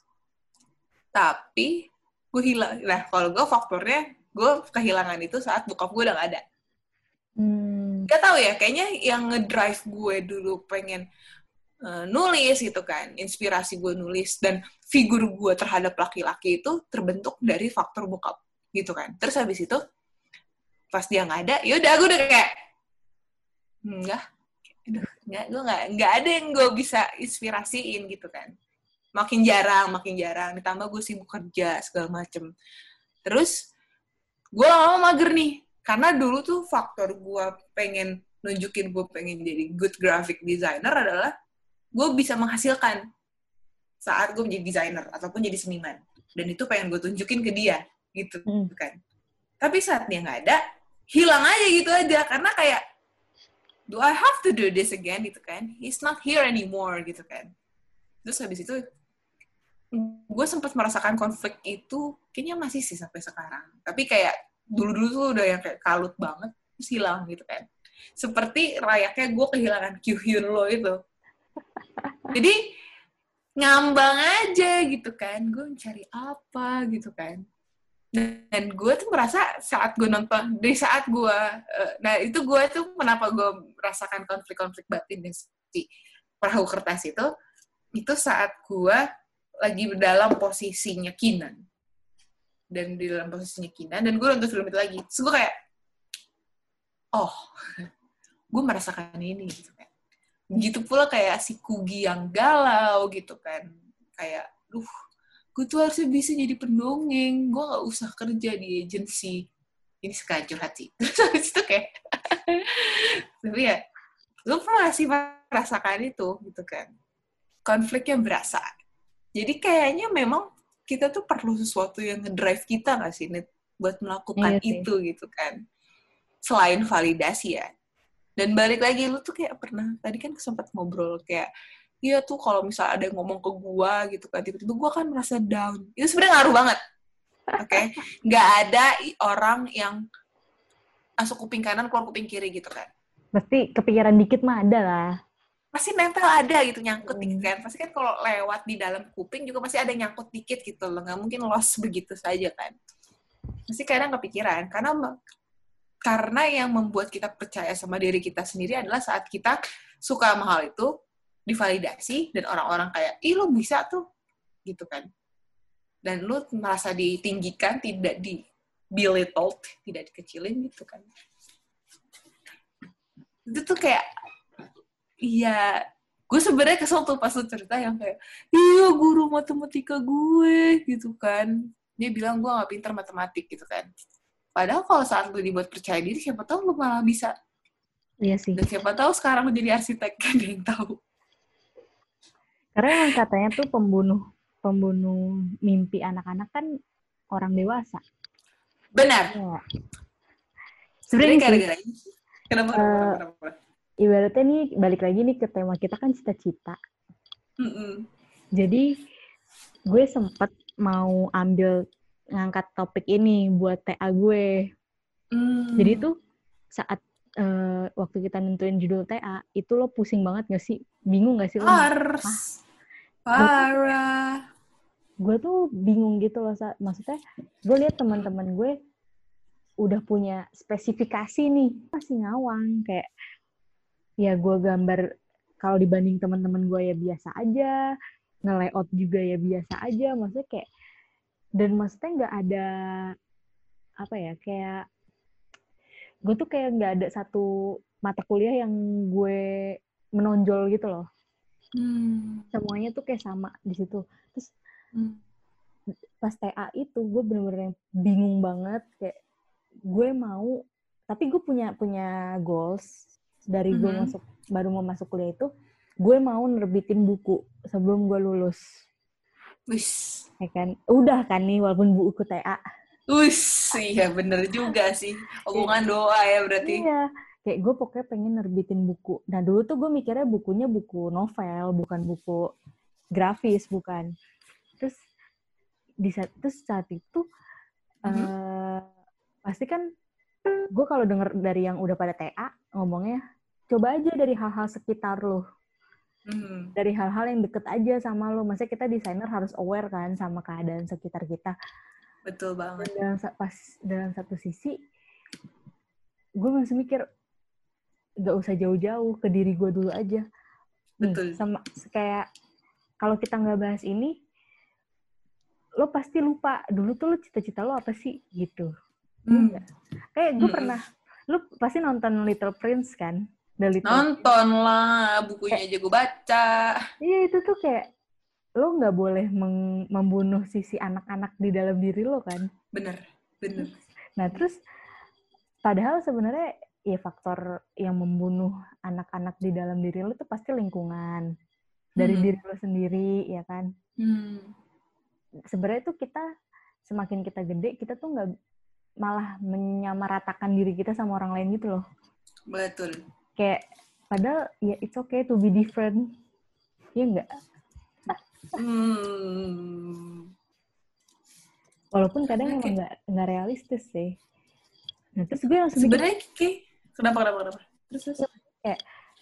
tapi gue hilang nah kalau gue faktornya gue kehilangan itu saat bokap gue udah gak ada Hmm. Gak tahu ya, kayaknya yang ngedrive gue dulu pengen eh, nulis gitu kan, inspirasi gue nulis dan figur gue terhadap laki-laki itu terbentuk dari faktor bokap gitu kan. Terus habis itu pas dia nggak ada, yaudah gue udah kayak enggak, aduh nggak gue nggak nggak ada yang gue bisa inspirasiin gitu kan. Makin jarang makin jarang ditambah gue sibuk kerja segala macem. Terus gue lama mager nih karena dulu tuh faktor gue pengen nunjukin gue pengen jadi good graphic designer adalah gue bisa menghasilkan saat gue menjadi desainer ataupun jadi seniman. Dan itu pengen gue tunjukin ke dia gitu Hmm. kan. Tapi saat dia nggak ada hilang aja gitu aja. Karena kayak do I have to do this again gitu kan? He's not here anymore gitu kan. Terus habis itu gue sempat merasakan konflik itu kayaknya masih sih sampai sekarang. Tapi kayak dulu-dulu tuh udah yang kayak kalut banget terus hilang gitu kan. Seperti layaknya gue kehilangan Kyuhyun lo itu. Jadi ngambang aja gitu kan. Gue mencari apa gitu kan dan gue tuh merasa saat gue nonton dari saat gue eh, nah itu gue tuh kenapa gue merasakan konflik-konflik batin di si perahu kertas itu itu saat gue lagi dalam posisinya Kinan. Dan di dalam posisinya Kinan dan gue nonton film itu lagi. Terus gue kayak oh gue merasakan ini gitu kan. Gitu pula kayak si Kugi yang galau gitu kan. Kayak duh gue tuh harusnya bisa jadi pendongeng. Gue gak usah kerja di agensi. Ini sekali curhat sih. Terus habis itu kayak tapi ya gue pernah sih merasakan itu gitu kan? Konfliknya berasa. Jadi kayaknya memang kita tuh perlu sesuatu yang ngedrive kita gak sih Nit? buat melakukan Iya sih. itu gitu kan. Selain validasi ya. Dan balik lagi lu tuh kayak pernah tadi kan sempat ngobrol kayak iya tuh kalau misalnya ada yang ngomong ke gua gitu kan tiba-tiba gua kan merasa down. Itu sebenarnya ngaruh banget. Oke? Nggak ada orang yang masuk kuping kanan keluar kuping kiri gitu kan. Pasti kepikiran dikit mah ada lah. pasti nempel ada gitu nyangkut Hmm. dikit kan. Pasti kan kalau lewat di dalam kuping juga pasti ada yang nyangkut dikit gitu loh. Nggak mungkin lost begitu saja kan. Pasti kadang kepikiran. Karena karena yang membuat kita percaya sama diri kita sendiri adalah saat kita suka sama hal itu divalidasi dan orang-orang kayak ih lo bisa tuh. Gitu kan. Dan lu merasa ditinggikan tidak di belittled tidak dikecilin gitu kan. Itu tuh kayak iya gue sebenarnya kesel tuh pas lu cerita yang kayak iya guru matematika gue gitu kan. Dia bilang gue nggak pinter matematik gitu kan. Padahal kalau saat lu dibuat percaya diri siapa tahu lu malah bisa. Iya sih. dan siapa tahu sekarang lu jadi arsitek kan yang tahu Karena yang katanya tuh pembunuh pembunuh mimpi anak-anak kan orang dewasa. benar Ya. sebenarnya gara-gara ini kenapa kenapa, kenapa? ibaratnya nih balik lagi nih ke tema kita kan cita-cita. Mm-mm. Jadi gue sempet mau ambil ngangkat topik ini buat TA gue. Mm. Jadi tuh saat eh, waktu kita nentuin judul TA, itu lo pusing banget gak sih? Bingung gak sih lo? Ars. parah Gue tuh bingung gitu loh. Sa. Maksudnya gue lihat teman-teman gue udah punya spesifikasi nih. Masih ngawang. Kayak ya gue gambar kalau dibanding teman-teman gue ya biasa aja. Nge-layout juga ya biasa aja. Maksudnya kayak dan maksudnya nggak ada apa ya kayak gue tuh kayak nggak ada satu mata kuliah yang gue menonjol gitu loh Hmm. semuanya tuh kayak sama di situ terus Hmm. pas TA itu gue bener-bener bingung banget kayak gue mau tapi gue punya punya goals dari gue Mhm. masuk baru mau masuk kuliah itu gue mau nerbitin buku sebelum gue lulus Wis. ya kan udah kan nih walaupun buku TA Wis, iya bener juga sih. Hubungan doa ya berarti. Iya, kayak gue pokoknya pengen nerbitin buku. Nah dulu tuh gue mikirnya bukunya buku novel, bukan buku grafis, bukan. Terus di saat, terus saat itu Mhm. eh, pasti kan gue kalau denger dari yang udah pada TA ngomongnya coba aja dari hal-hal sekitar lo, Hmm. dari hal-hal yang deket aja sama lo. Maksudnya kita desainer harus aware kan sama keadaan sekitar kita. Betul Dan banget. dalam sa- pas dalam satu sisi gue masih mikir gak usah jauh-jauh ke diri gue dulu aja nih Betul. sama kayak kalau kita nggak bahas ini lo pasti lupa dulu tuh lo cita-cita lo apa sih gitu Hmm. kayak gue Mm-mm. pernah lo pasti nonton Little Prince kan The Little Nonton lah, bukunya aja gue baca. Iya itu tuh kayak lo nggak boleh membunuh sisi anak-anak di dalam diri lo kan. Bener, bener. Nah terus padahal sebenarnya ya faktor yang membunuh anak-anak di dalam diri lo tuh pasti lingkungan dari Hmm. diri lo sendiri ya kan. Hmm. Sebenarnya tuh kita semakin kita gede kita tuh nggak malah menyamaratakan diri kita sama orang lain gitu loh. Betul. Kayak padahal ya it's okay to be different. Iya nggak? Hmm. Walaupun kadang Oke. emang nggak nggak realistis sih. Nah terus gue langsung Sebenarnya kayak kenapa kenapa kenapa? Terus terus.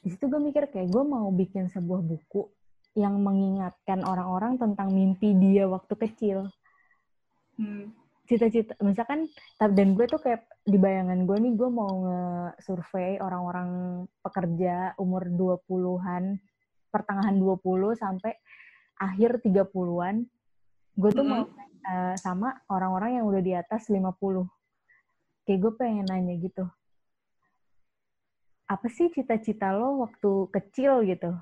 di situ gue mikir kayak gue mau bikin sebuah buku yang mengingatkan orang-orang tentang mimpi dia waktu kecil. Hmm. Cita-cita, misalkan, dan gue tuh kayak di bayangan gue nih, gue mau nge-survey orang-orang pekerja umur 20-an, pertengahan 20 sampai akhir 30-an. Gue tuh mau eh, sama orang-orang yang udah di atas 50. Kayak gue pengen nanya gitu. Apa sih cita-cita lo waktu kecil gitu?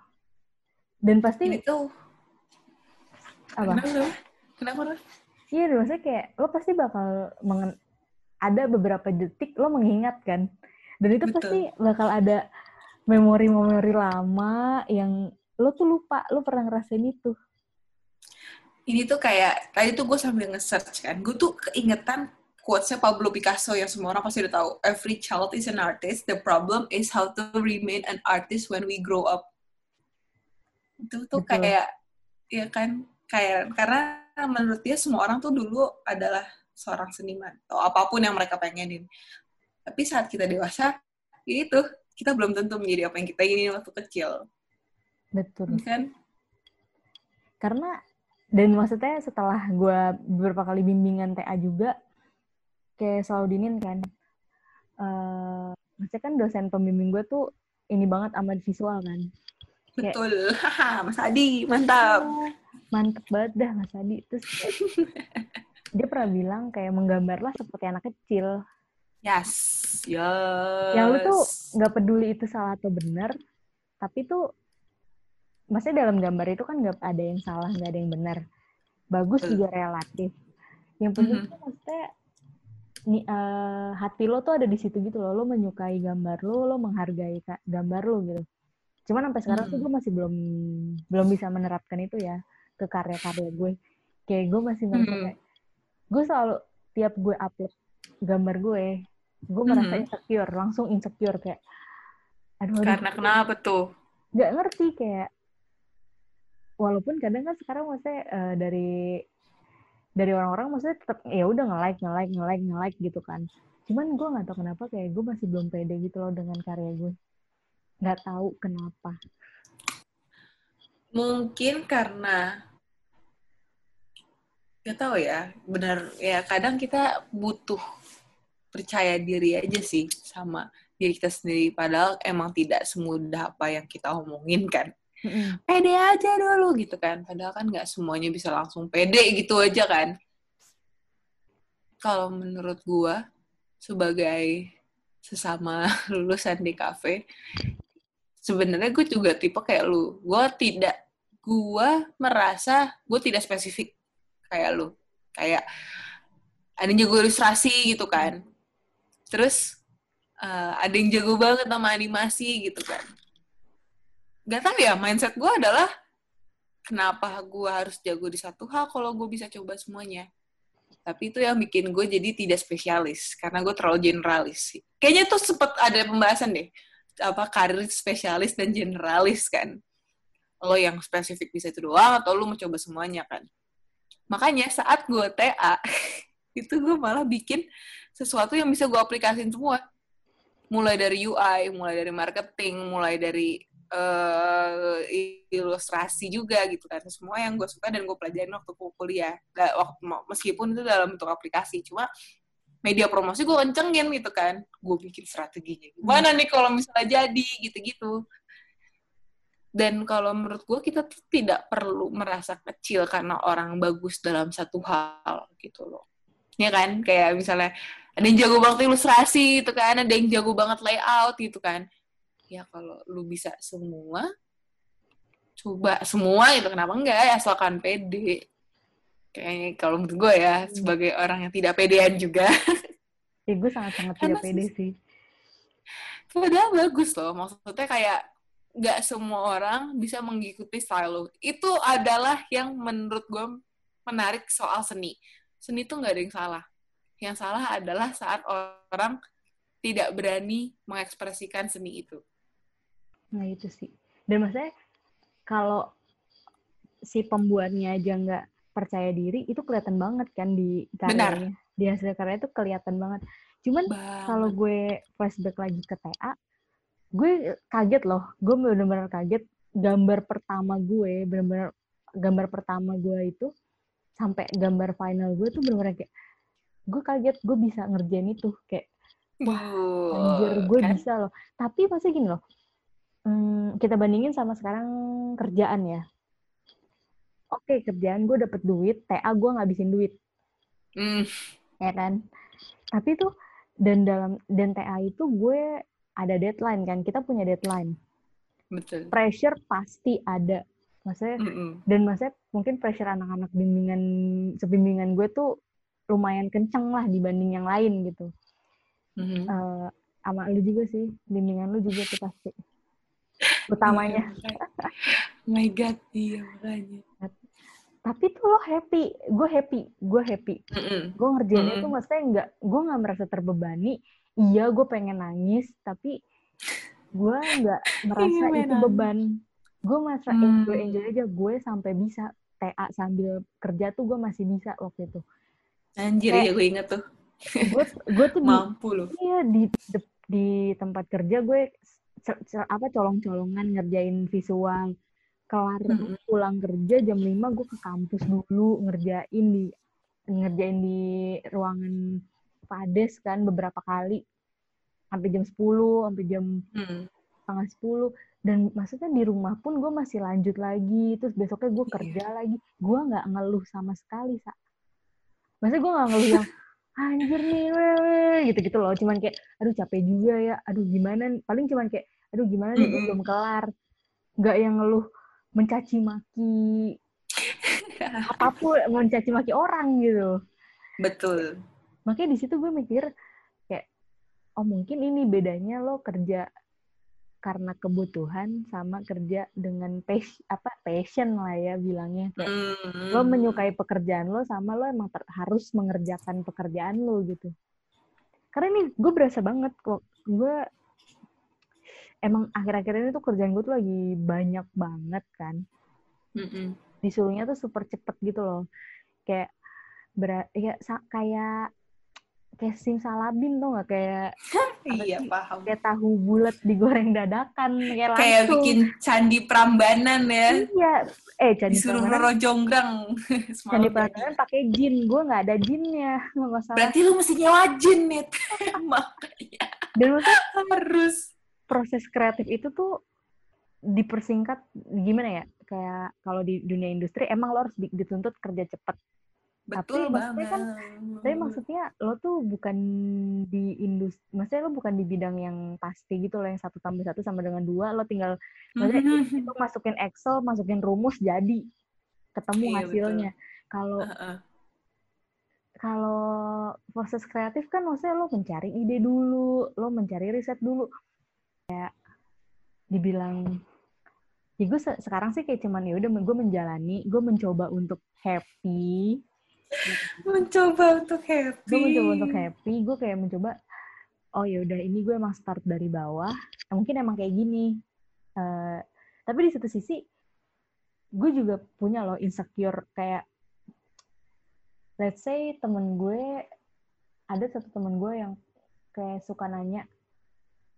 Dan pasti Ini tuh apa? kenapa? Kenapa? kenapa? Iya, maksudnya kayak lo pasti bakal mengen- ada beberapa detik lo mengingat kan, dan itu Betul. pasti bakal ada memori-memori lama yang lo tuh lupa lo pernah ngerasain itu. Ini tuh kayak tadi tuh gue sambil nge-search kan, gue tuh keingetan quotes-nya Pablo Picasso yang semua orang pasti udah tahu. Every child is an artist. The problem is how to remain an artist when we grow up. Itu tuh Betul. kayak ya kan kayak karena menurut dia semua orang tuh dulu adalah seorang seniman atau apa pun yang mereka pengenin. Tapi saat kita dewasa, ya itu kita belum tentu menjadi apa yang kita ingin waktu kecil, Betul. kan? Karena dan maksudnya setelah gue beberapa kali bimbingan TA juga, kayak selalu dinin kan, eh maksudnya kan dosen pembimbing gue tuh ini banget amat visual kan. Kayak- Betul, Mas Adi, mantap. Oh, mantep banget dah Mas Adi. Terus kayak, dia pernah bilang kayak menggambarlah seperti anak kecil. Yes, yes. Yang lu tuh nggak peduli itu salah atau benar, tapi tuh maksudnya dalam gambar itu kan nggak ada yang salah, nggak ada yang benar. Bagus Betul. juga relatif. Yang penting Mhm. tuh maksudnya nih, eh, hati lo tuh ada di situ gitu loh. Lo menyukai gambar lo, lo menghargai gambar lo gitu. Cuman sampai sekarang tuh Mhm. gue masih belum belum bisa menerapkan itu ya ke karya-karya gue. Kayak gue masih Mhm. kayak gue selalu tiap gue upload gambar gue, gue merasa Mhm. insecure, langsung insecure kayak aduh, aduh Karena kenapa tuh? nggak ngerti kayak walaupun kadang kan sekarang maksudnya eh, dari dari orang-orang maksudnya tetap ya udah nge-like nge-like nge-like nge-like gitu kan cuman gue nggak tahu kenapa kayak gue masih belum pede gitu loh dengan karya gue nggak tahu kenapa Mungkin karena gak tahu ya, benar ya kadang kita butuh percaya diri aja sih sama diri kita sendiri. Padahal emang tidak semudah apa yang kita omongin kan. Pede aja dulu gitu kan. Padahal kan nggak semuanya bisa langsung pede gitu aja kan. Kalau menurut gua sebagai sesama lulusan di kafe, sebenarnya gue juga tipe kayak lu. Gue tidak, gue merasa gue tidak spesifik kayak lu. Kayak ada yang jago ilustrasi gitu kan. Terus eh, ada yang jago banget sama animasi gitu kan. Gak tau ya, mindset gue adalah kenapa gue harus jago di satu hal kalau gue bisa coba semuanya. Tapi itu yang bikin gue jadi tidak spesialis, karena gue terlalu generalis. Kayaknya tuh sempet ada pembahasan deh, apa karir spesialis dan generalis kan. Lo yang spesifik bisa itu doang, atau lo mau coba semuanya kan. Makanya saat gue TA, itu gue malah bikin sesuatu yang bisa gue aplikasiin semua. Mulai dari UI, mulai dari marketing, mulai dari eh, ilustrasi juga gitu kan. Semua yang gue suka dan gue pelajarin waktu kuliah. Gak, waktu, meskipun itu dalam bentuk aplikasi. Cuma media promosi gue kencengin gitu kan. Gue bikin strateginya. Gimana nih kalau misalnya jadi gitu-gitu. Dan kalau menurut gue kita tuh tidak perlu merasa kecil karena orang bagus dalam satu hal gitu loh. Ya kan? Kayak misalnya ada yang jago banget ilustrasi gitu kan, ada yang jago banget layout gitu kan. Ya kalau lu bisa semua coba semua itu kenapa enggak? Ya asalkan pede. Kayaknya kalau menurut gue ya hmm. sebagai orang yang tidak pedean juga. Ya gue sangat sangat tidak pede sih. Padahal bagus loh. Maksudnya kayak nggak semua orang bisa mengikuti style lo itu adalah yang menurut gue menarik soal seni. Seni tuh nggak ada yang salah. Yang salah adalah saat orang tidak berani mengekspresikan seni itu nah itu sih. Dan maksudnya kalau si pembuatnya aja nggak percaya diri itu kelihatan banget kan di karyanya. Benar. di hasil karya itu kelihatan banget. Cuman kalau gue flashback lagi ke TA gue kaget loh. Gue bener-bener kaget. Gambar pertama gue bener-bener gambar pertama gue itu sampai gambar final gue tuh bener-bener kayak gue kaget gue bisa ngerjain itu. Kayak wah anjir gue kan? bisa loh. Tapi pasti gini loh hmm, kita bandingin sama sekarang kerjaan ya. Oke, kerjaan gue dapet duit, TA gue ngabisin duit. Mm. Ya kan? Tapi tuh, dan dalam dan TA itu gue ada deadline kan, kita punya deadline. Betul. Pressure pasti ada. Maksudnya, mm -mm. dan maksudnya mungkin pressure anak-anak bimbingan, sebimbingan gue tuh lumayan kenceng lah dibanding yang lain gitu. Mm -hmm. uh, sama lu juga sih, bimbingan lu juga tuh pasti utamanya. oh my God, iya makanya. Tapi tuh lo happy, gue happy, gue happy. Mm -mm. Gue ngerjainnya mm -mm. tuh maksudnya nggak, gue nggak merasa terbebani. Iya, gue pengen nangis, tapi gue nggak merasa iya, itu beban. Gue merasa mm. enjoy enjoy aja. Gue sampai bisa TA sambil kerja tuh gue masih bisa waktu itu. Anjir, ya gue inget tuh. gue gue tuh mampu loh. Iya di, di di tempat kerja gue apa colong-colongan ngerjain visual. Kelar pulang kerja jam 5 gue ke kampus dulu ngerjain di ngerjain di ruangan Pades kan beberapa kali. Sampai jam 10 sampai jam mm. setengah 10 dan maksudnya di rumah pun gue masih lanjut lagi. Terus besoknya gue iya. kerja yeah. lagi. Gue nggak ngeluh sama sekali sa. Maksudnya gue nggak ngeluh yang anjir nih wewe gitu-gitu loh. Cuman kayak aduh capek juga ya. Aduh gimana paling cuman kayak aduh gimana nih mm -hmm. belum kelar. Nggak yang ngeluh mencaci maki apa pun mencaci maki orang gitu. Betul. Makanya di situ gue mikir kayak oh mungkin ini bedanya lo kerja karena kebutuhan sama kerja dengan passion, apa passion lah ya bilangnya. Kayak mm. lo menyukai pekerjaan lo sama lo emang ter, harus mengerjakan pekerjaan lo gitu. Karena ini gue berasa banget kok. Gue emang akhir-akhir ini tuh kerjaan gue tuh lagi banyak banget kan. Mm -mm. disuruhnya tuh super cepet gitu loh. Kayak ber ya kayak kayak simsalabim tuh nggak? Kayak iya paham. Kayak tahu bulat digoreng dadakan kayak langsung. kayak bikin candi Prambanan ya. Iya. Eh candi disuruh Roro Jonggrang candi Prambanan pakai jin gue nggak ada jinnya nggak masalah berarti lu mesti nyewa jin nih. Makanya. Dan maksudnya harus proses kreatif itu tuh dipersingkat gimana ya kayak kalau di dunia industri emang lo harus dituntut kerja cepat Betul tapi maksudnya kan tapi maksudnya lo tuh bukan di industri maksudnya lo bukan di bidang yang pasti gitu loh yang satu tambah satu sama dengan dua lo tinggal maksudnya mm-hmm. itu masukin Excel masukin rumus jadi ketemu iya, hasilnya. kalau kalau proses kreatif kan maksudnya lo mencari ide dulu lo mencari riset dulu kayak dibilang ya gue se sekarang sih kayak cuman ya udah gue menjalani gue mencoba untuk happy. Mencoba untuk happy. Gue mencoba untuk happy gue kayak mencoba oh ya udah ini gue emang start dari bawah. Nah, mungkin emang kayak gini. Uh, tapi di satu sisi gue juga punya loh insecure kayak let's say temen gue ada satu temen gue yang kayak suka nanya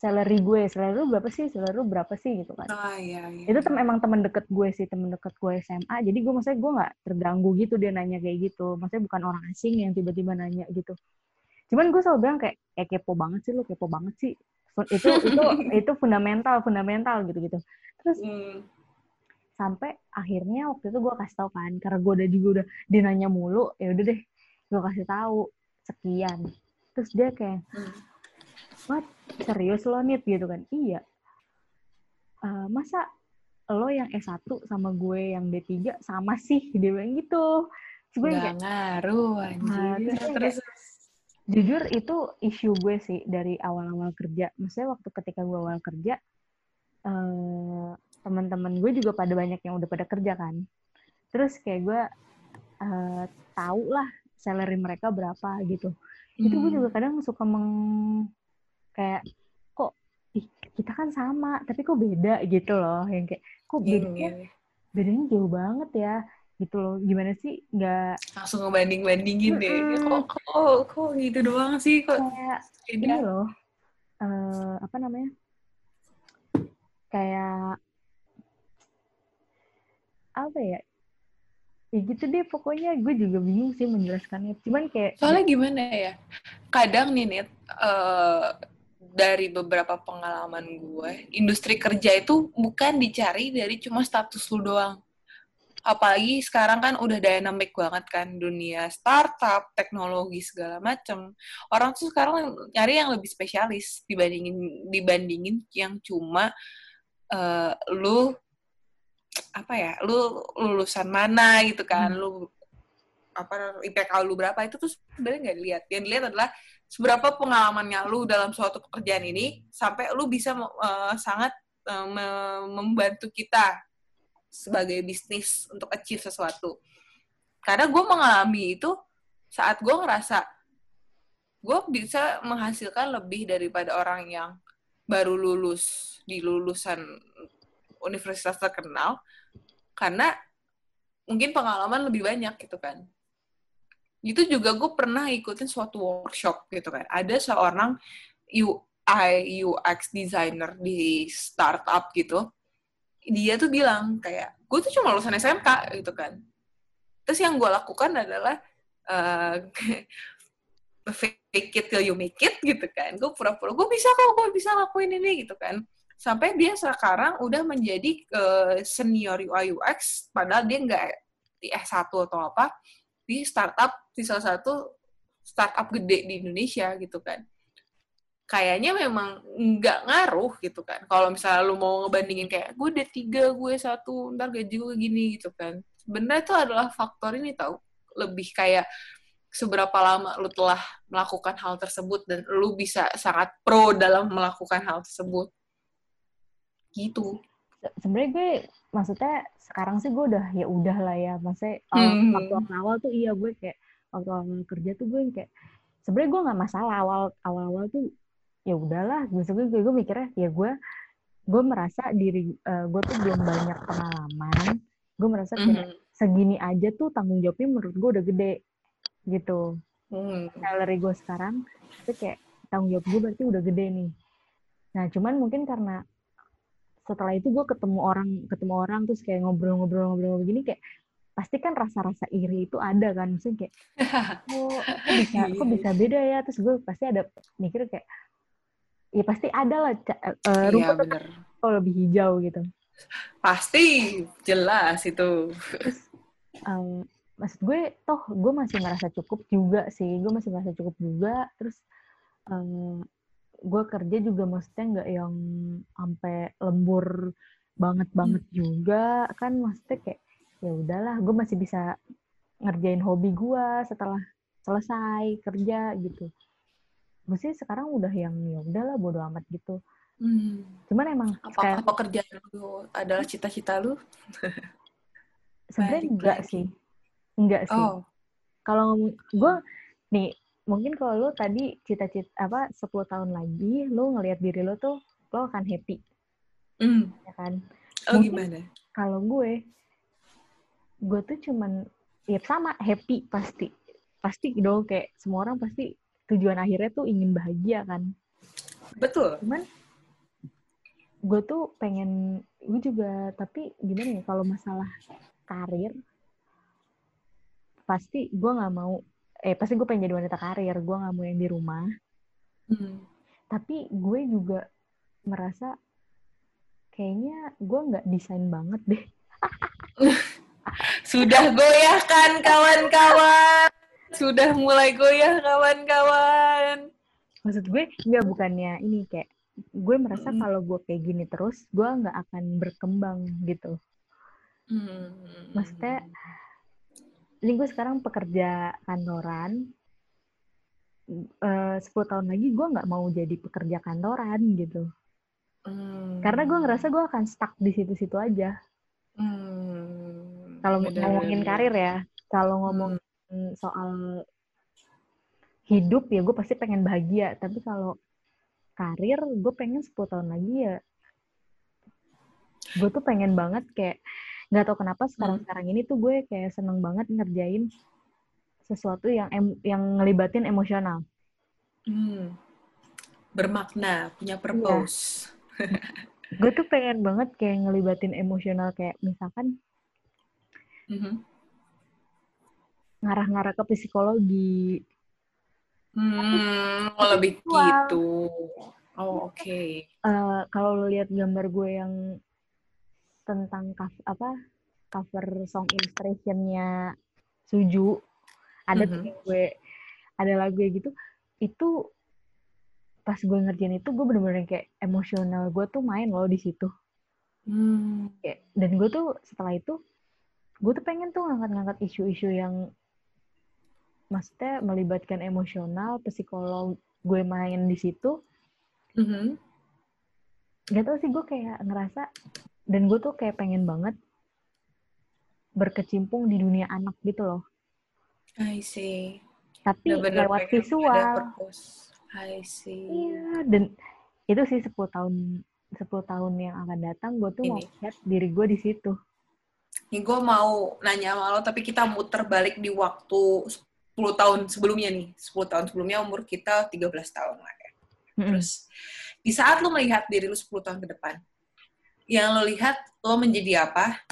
salary gue salary lu berapa sih? Salary lu berapa sih? Gitu kan. Oh, iya, iya. itu tem emang teman deket gue sih teman deket gue SMA jadi gue maksudnya gue nggak terganggu gitu dia nanya kayak gitu. Maksudnya bukan orang asing yang tiba-tiba nanya gitu. Cuman gue selalu bilang kayak eh kepo banget sih lu kepo banget sih. Itu itu itu fundamental fundamental gitu gitu terus mm. sampai akhirnya waktu itu gue kasih tau kan karena gue udah juga udah dia nanya mulu ya udah deh gue kasih tahu sekian. Terus dia kayak mm what serius lo nih gitu kan? Iya. Uh, masa lo yang S1 sama gue yang D3 sama sih? Dia bilang gitu. Terus gue kayak ngaruh anjir nah, terus, terus. jujur itu isu gue sih dari awal-awal kerja. Maksudnya waktu ketika gue awal kerja uh, teman-teman gue juga pada banyak yang udah pada kerja kan. Terus kayak gue uh, tahu lah salary mereka berapa gitu. Hmm. itu gue juga hmm. kadang suka meng kayak kok ih, kita kan sama tapi kok beda? Gitu loh yang kayak kok iya, bedanya yeah, yeah. bedanya jauh banget ya gitu loh. Gimana sih nggak langsung ngebanding bandingin deh kok kok kok gitu doang sih kok kayak beda. ini loh uh, apa namanya? Kayak apa ya? Ya gitu deh pokoknya gue juga bingung sih menjelaskannya. Cuman kayak soalnya gimana ya kadang nih nih uh, dari beberapa pengalaman gue industri kerja itu bukan dicari dari cuma status lu doang. Apalagi sekarang kan udah dynamic banget kan dunia startup teknologi segala macem. Orang tuh sekarang nyari yang lebih spesialis dibandingin dibandingin yang cuma uh, lu apa ya lu lulusan mana gitu kan hmm. lu apa IPK lu berapa itu tuh sebenarnya nggak dilihat. Yang dilihat adalah seberapa pengalamannya lu dalam suatu pekerjaan ini sampai lu bisa uh, sangat uh, membantu kita sebagai bisnis untuk achieve sesuatu. Karena gue mengalami itu saat gue ngerasa gue bisa menghasilkan lebih daripada orang yang baru lulus di lulusan universitas terkenal karena mungkin pengalaman lebih banyak gitu kan itu juga gue pernah ikutin suatu workshop gitu kan. Ada seorang UI UX designer di startup gitu. Dia tuh bilang kayak gue tuh cuma lulusan SMK gitu kan. Terus yang gue lakukan adalah uh, fake it till you make it gitu kan. Gue pura-pura gue bisa kok gue bisa lakuin ini gitu kan. Sampai dia sekarang udah menjadi uh, senior UI UX padahal dia nggak di S1 atau apa di startup di salah satu startup gede di Indonesia gitu kan. Kayaknya memang nggak ngaruh gitu kan. Kalau misalnya lu mau ngebandingin kayak gue udah tiga gue satu ntar gaji gue gini gitu kan. Sebenarnya itu adalah faktor ini tau. Lebih kayak seberapa lama lu telah melakukan hal tersebut dan lu bisa sangat pro dalam melakukan hal tersebut. Gitu. Sebenarnya gue maksudnya sekarang sih gue udah ya udah lah ya maksudnya hmm. waktu awal tuh iya gue kayak waktu awal kerja tuh gue kayak sebenarnya gue nggak masalah awal awal awal tuh ya udahlah gue gue, gue mikirnya ya gue gue merasa diri uh, gue tuh belum banyak pengalaman gue merasa kayak mm -hmm. segini aja tuh tanggung jawabnya menurut gue udah gede gitu mm. salary gue sekarang itu kayak tanggung jawab gue berarti udah gede nih nah cuman mungkin karena setelah itu gue ketemu orang ketemu orang terus kayak ngobrol-ngobrol-ngobrol begini kayak pasti kan rasa-rasa iri itu ada kan maksudnya kayak oh kok bisa kok bisa beda ya? Terus gue pasti ada mikir kayak ya pasti ada lah uh, rumput iya, kalau lebih hijau gitu. Pasti jelas itu. Terus, um, maksud gue toh gue masih ngerasa cukup juga sih gue masih ngerasa cukup juga. Terus um, gue kerja juga maksudnya nggak yang sampai lembur banget banget hmm. juga. Kan maksudnya kayak ya udahlah gue masih bisa ngerjain hobi gue setelah selesai kerja gitu. Mesti sekarang udah yang ya udahlah bodo amat gitu. Hmm. cuman emang apa kayak, apa kerjaan lu adalah cita-cita lu? Sebenarnya enggak sih. Enggak sih. Oh. kalau gue nih mungkin kalau lo tadi cita-cita apa 10 tahun lagi lo ngelihat diri lo tuh lo akan happy. Mm. Ya kan? Oh mungkin gimana? Kalau gue gue tuh cuman ya sama happy pasti. Pasti dong kayak semua orang pasti tujuan akhirnya tuh ingin bahagia kan. Betul. Cuman gue tuh pengen gue juga tapi gimana ya kalau masalah karir pasti gue nggak mau eh pasti gue pengen jadi wanita karir gue nggak mau yang di rumah hmm. tapi gue juga merasa kayaknya gue nggak desain banget deh sudah goyah kan kawan-kawan sudah mulai goyah kawan-kawan maksud gue nggak bukannya ini kayak gue merasa Mm. kalau gue kayak gini terus gue nggak akan berkembang gitu Hmm. Maksudnya, ini gue sekarang pekerja kantoran. Eh 10 tahun lagi gue nggak mau jadi pekerja kantoran gitu. Hmm. karena gue ngerasa gue akan stuck di situ-situ aja. Hmm. kalau ngomongin karir ya kalau ngomong soal hidup ya gue pasti pengen bahagia. Tapi kalau karir gue pengen 10 tahun lagi ya gue tuh pengen banget kayak nggak tahu kenapa sekarang sekarang ini tuh gue kayak seneng banget ngerjain sesuatu yang em- yang ngelibatin emosional Hmm. Bermakna, punya purpose. gue tuh pengen banget kayak ngelibatin emosional kayak misalkan Mhm. ngarah-ngarah ke psikologi Hmm, lebih gitu. Oh, oke. Eh, kalau lo lihat gambar gue yang tentang cover, apa cover song illustrationnya Suju ada Mhm. yang gue ada lagu kayak gitu itu pas gue ngerjain itu gue bener-bener kayak emosional gue tuh main loh di situ Hmm. Kayak- dan gue tuh setelah itu gue tuh pengen tuh ngangkat-ngangkat isu-isu yang maksudnya melibatkan emosional psikolog gue main di situ Mhm. gak tau sih gue kayak ngerasa dan gue tuh kayak pengen banget berkecimpung di dunia anak gitu loh I see. tapi Benar-benar lewat pengen ada visual purpose. I see. iya dan itu sih 10 tahun 10 tahun yang akan datang gue tuh mau Ini. lihat diri gue di situ Nih gue mau nanya sama lo, tapi kita muter balik di waktu 10 tahun sebelumnya nih. 10 tahun sebelumnya umur kita 13 tahun lah ya. Mm-mm. Terus, di saat lo melihat diri lo 10 tahun ke depan, yang lo lihat lo menjadi apa,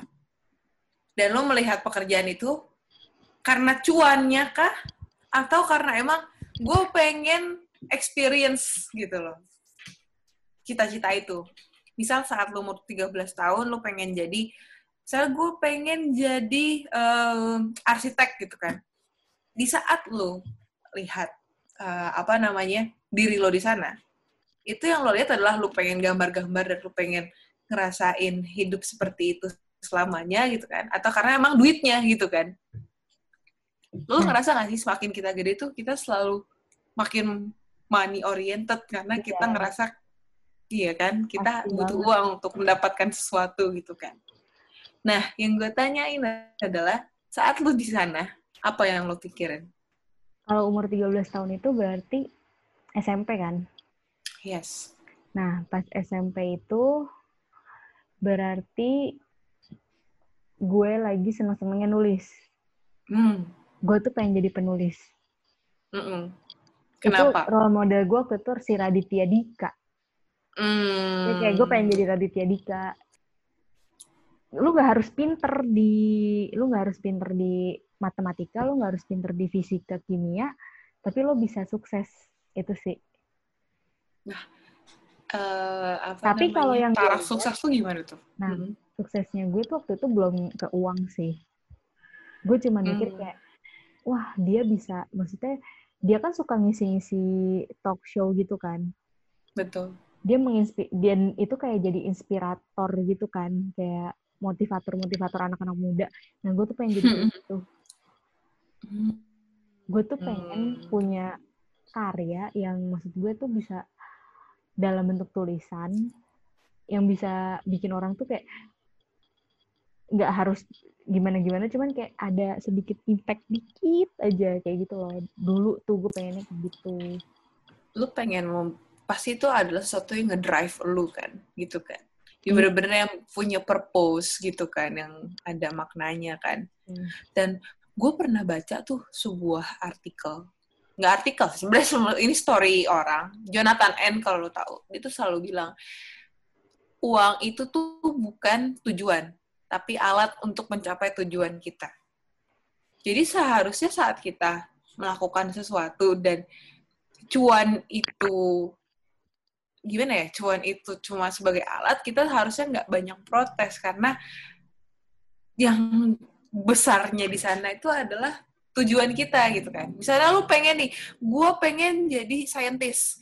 dan lo melihat pekerjaan itu karena cuannya kah, atau karena emang gue pengen experience gitu loh. Cita-cita itu. Misal saat lo umur 13 tahun, lo pengen jadi, misal gue pengen jadi em, arsitek gitu kan. Di saat lo lihat eh, apa namanya diri lo di sana, itu yang lo lihat adalah lo pengen gambar-gambar dan lo pengen ngerasain hidup seperti itu selamanya gitu kan? Atau karena emang duitnya gitu kan? Lo Nah. ngerasa gak sih semakin kita gede tuh kita selalu makin money oriented karena kita Iya. ngerasa iya kan? Kita Pasti butuh banget. uang untuk mendapatkan sesuatu gitu kan? Nah yang gue tanyain adalah saat lo di sana apa yang lo pikirin? Kalau umur 13 tahun itu berarti SMP kan? Yes. Nah pas SMP itu berarti gue lagi seneng-senengnya nulis. Hmm. Gue tuh pengen jadi penulis. Mm-mm. itu kenapa? role model gue waktu itu si Raditya Dika. Ya, kayak gue pengen jadi Raditya Dika. Lu nggak harus pinter di lu nggak harus pinter di matematika lu nggak harus pinter di fisika kimia tapi lu bisa sukses. Itu sih Eh, apa Tapi namanya? kalau yang taraf sukses tuh gimana tuh? Nah, Hmm. suksesnya gue tuh waktu itu belum ke uang sih gue cuma mikir Hmm. kayak wah dia bisa maksudnya dia kan suka ngisi-ngisi talk show gitu kan betul. dia menginspi dia itu kayak jadi inspirator gitu kan kayak motivator-motivator anak-anak muda nah gue tuh pengen jadi gitu Hmm. gue tuh pengen Hmm. punya karya yang maksud gue tuh bisa dalam bentuk tulisan yang bisa bikin orang tuh kayak nggak harus gimana-gimana cuman kayak ada sedikit impact dikit aja kayak gitu loh dulu tuh gue pengennya kayak gitu Lu pengen pasti itu adalah sesuatu yang ngedrive lu kan, gitu kan. Dia Hmm. bener-bener yang punya purpose gitu kan, yang ada maknanya kan. Hmm. Dan gue pernah baca tuh sebuah artikel, nggak artikel, sebenarnya ini story orang, Jonathan N kalau lo tahu, dia tuh selalu bilang uang itu tuh bukan tujuan, tapi alat untuk mencapai tujuan kita. Jadi seharusnya saat kita melakukan sesuatu dan cuan itu gimana ya cuan itu cuma sebagai alat kita harusnya nggak banyak protes. Karena yang besarnya di sana itu adalah tujuan kita gitu kan. Misalnya lu pengen nih gue pengen jadi saintis.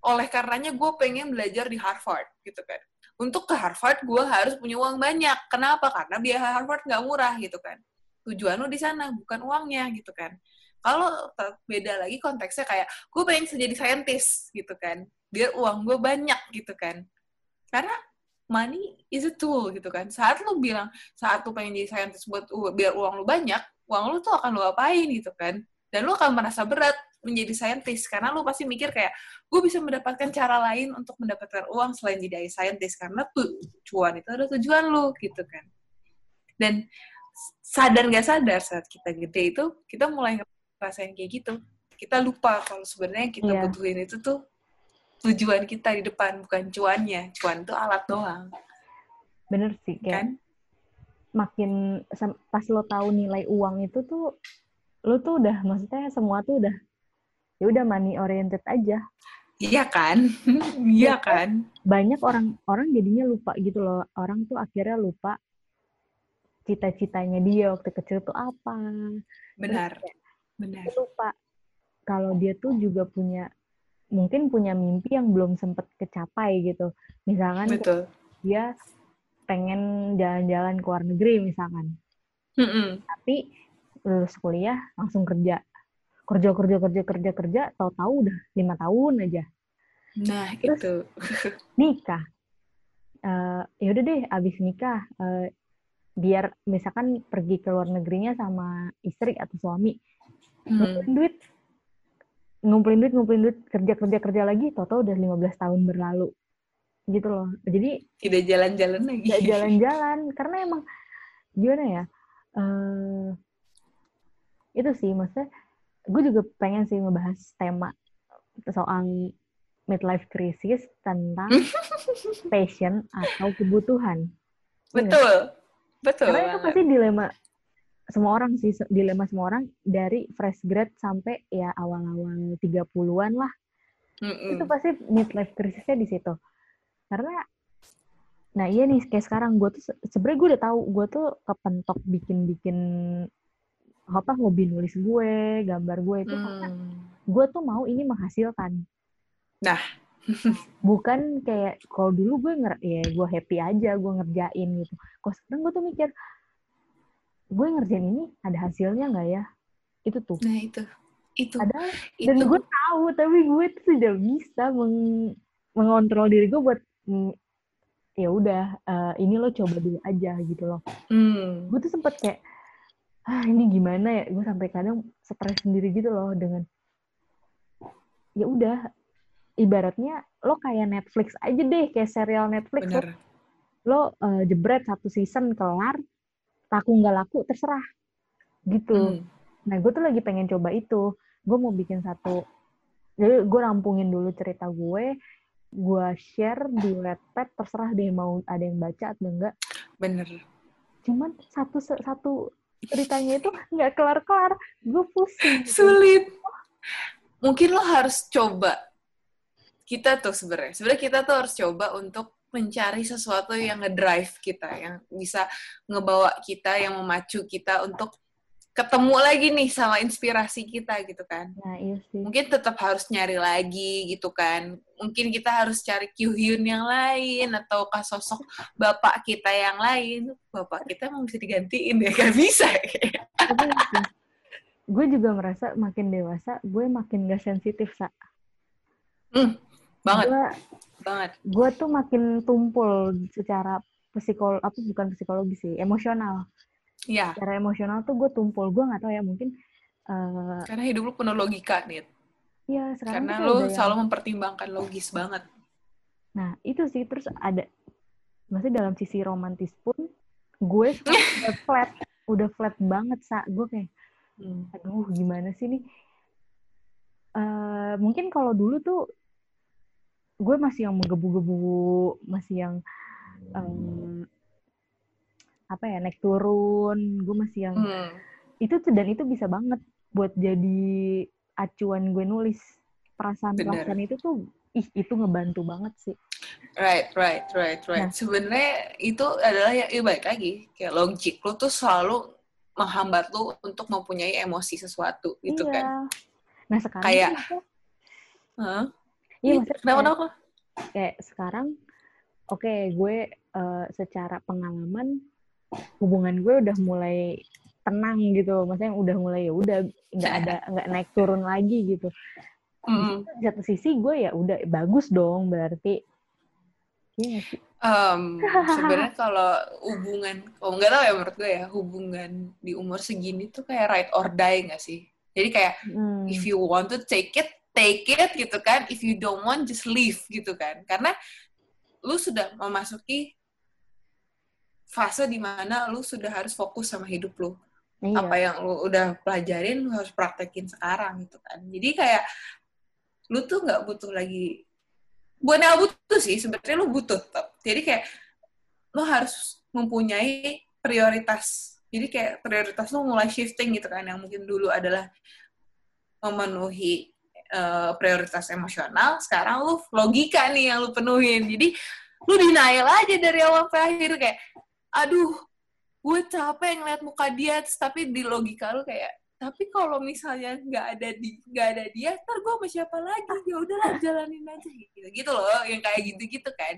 Oleh karenanya gue pengen belajar di Harvard gitu kan. Untuk ke Harvard gue harus punya uang banyak. Kenapa? Karena biaya Harvard nggak murah gitu kan. Tujuan lu di sana bukan uangnya gitu kan. Kalau beda lagi konteksnya kayak gue pengen jadi saintis gitu kan. Biar uang gue banyak gitu kan. Karena money is a tool gitu kan. Saat lu bilang saat lu pengen jadi saintis buat biar uang lu banyak uang lu tuh akan lu apain gitu kan. Dan lu akan merasa berat menjadi saintis karena lu pasti mikir kayak gue bisa mendapatkan cara lain untuk mendapatkan uang selain jadi saintis karena tujuan itu ada tujuan lu gitu kan. Dan sadar nggak sadar saat kita gede itu kita mulai ngerasain kayak gitu. Kita lupa kalau sebenarnya kita yeah. butuhin itu tuh tujuan kita di depan bukan cuannya. Cuan itu alat doang. Bener sih kan? Makin pas lo tahu nilai uang itu tuh lo tuh udah maksudnya semua tuh udah ya udah money oriented aja. Iya kan? Iya kan? banyak orang orang jadinya lupa gitu loh. Orang tuh akhirnya lupa cita-citanya dia waktu kecil tuh apa. Benar Terus, benar. lupa kalau dia tuh juga punya mungkin punya mimpi yang belum sempet kecapai gitu. Misalkan Betul. dia pengen jalan-jalan ke luar negeri misalkan. Mm -mm. tapi lulus kuliah langsung kerja. Kerja kerja kerja kerja kerja tahu-tahu udah lima tahun aja. Nah Terus, itu nikah. Uh, ya udah deh abis nikah uh, biar misalkan pergi ke luar negerinya sama istri atau suami hmm. ngumpulin duit. Ngumpulin duit ngumpulin duit kerja kerja kerja lagi tahu-tahu udah 15 tahun berlalu gitu loh jadi tidak jalan-jalan lagi tidak jalan-jalan karena emang gimana ya uh, itu sih maksudnya gue juga pengen sih ngebahas tema soal midlife crisis tentang passion atau kebutuhan. Iya betul, ya. betul. Karena itu pasti dilema semua orang sih, dilema semua orang dari fresh grad sampai ya awal-awal 30-an lah. Mm-mm. Itu pasti midlife crisisnya di situ. Karena nah iya nih kayak sekarang gue tuh sebenarnya gue udah tahu gue tuh kepentok bikin-bikin apa hobi nulis gue, gambar gue itu hmm. karena gue tuh mau ini menghasilkan. Nah, bukan kayak kalau dulu gue nger ya gue happy aja gue ngerjain gitu. Kok sekarang gue tuh mikir gue ngerjain ini ada hasilnya nggak ya? Itu tuh. Nah itu, itu. Ada. Dan itu. gue tahu tapi gue tuh tidak bisa meng mengontrol diri gue buat mm, ya udah uh, ini lo coba dulu aja gitu loh. Hmm. Gue tuh sempet kayak ah ini gimana ya gue sampai kadang stres sendiri gitu loh dengan ya udah ibaratnya lo kayak Netflix aja deh kayak serial Netflix Bener. lo uh, jebret satu season kelar laku nggak laku terserah gitu hmm. nah gue tuh lagi pengen coba itu gue mau bikin satu jadi gue rampungin dulu cerita gue gue share di Wattpad terserah deh mau ada yang baca atau enggak. Bener. Cuman satu satu ceritanya itu nggak kelar-kelar. Gue pusing sulit. Mungkin lo harus coba. Kita tuh sebenarnya sebenarnya kita tuh harus coba untuk mencari sesuatu yang ngedrive kita yang bisa ngebawa kita yang memacu kita untuk ketemu lagi nih sama inspirasi kita gitu kan. Nah, iya sih. Mungkin tetap harus nyari lagi gitu kan. Mungkin kita harus cari Kyuhyun yang lain atau sosok bapak kita yang lain. Bapak kita mau bisa digantiin ya, gak bisa. gue juga merasa makin dewasa, gue makin gak sensitif, Sa. Hmm, banget. Gue, banget. Gue tuh makin tumpul secara psikol apa bukan psikologi sih, emosional Iya. Secara emosional tuh gue tumpul. Gue gak tahu ya mungkin. Uh, Karena hidup lu penuh logika, nih. Iya, sekarang Karena lu selalu yang... mempertimbangkan logis banget. Nah, itu sih. Terus ada, maksudnya dalam sisi romantis pun, gue udah flat. Udah flat banget, Sa. Gue kayak, hmm. aduh gimana sih nih. Uh, mungkin kalau dulu tuh, gue masih yang menggebu-gebu, masih yang um, apa ya naik turun gue masih yang hmm. itu tuh dan itu bisa banget buat jadi acuan gue nulis perasaan perasaan itu tuh ih itu ngebantu banget sih right right right right nah. sebenarnya itu adalah ya, ya baik lagi kayak logik lo tuh selalu menghambat lo untuk mempunyai emosi sesuatu gitu iya. kan nah sekarang kayak huh? Iya, kenapa kayak, kenapa? kayak sekarang, oke gue uh, secara pengalaman hubungan gue udah mulai tenang gitu, maksudnya udah mulai ya udah nggak ada nggak naik turun lagi gitu. Mm. Di satu sisi gue ya udah bagus dong berarti. Um, sebenarnya kalau hubungan, kalau nggak tahu ya menurut gue ya hubungan di umur segini tuh kayak ride or die nggak sih? Jadi kayak Hmm. if you want to take it, take it gitu kan. If you don't want, just leave gitu kan. Karena lu sudah memasuki fase di mana lu sudah harus fokus sama hidup lu. Iya. Apa yang lu udah pelajarin, lu harus praktekin sekarang gitu kan. Jadi kayak lu tuh nggak butuh lagi bukan yang butuh sih sebenarnya lu butuh tetap jadi kayak lu harus mempunyai prioritas jadi kayak prioritas lu mulai shifting gitu kan yang mungkin dulu adalah memenuhi uh, prioritas emosional sekarang lu logika nih yang lu penuhin jadi lu denial aja dari awal sampai akhir kayak aduh gue capek ngeliat muka dia tapi di logika lu kayak tapi kalau misalnya nggak ada di nggak ada dia ntar gue sama siapa lagi? Ya udahlah jalanin aja. Gitu gitu loh yang kayak gitu gitu kan.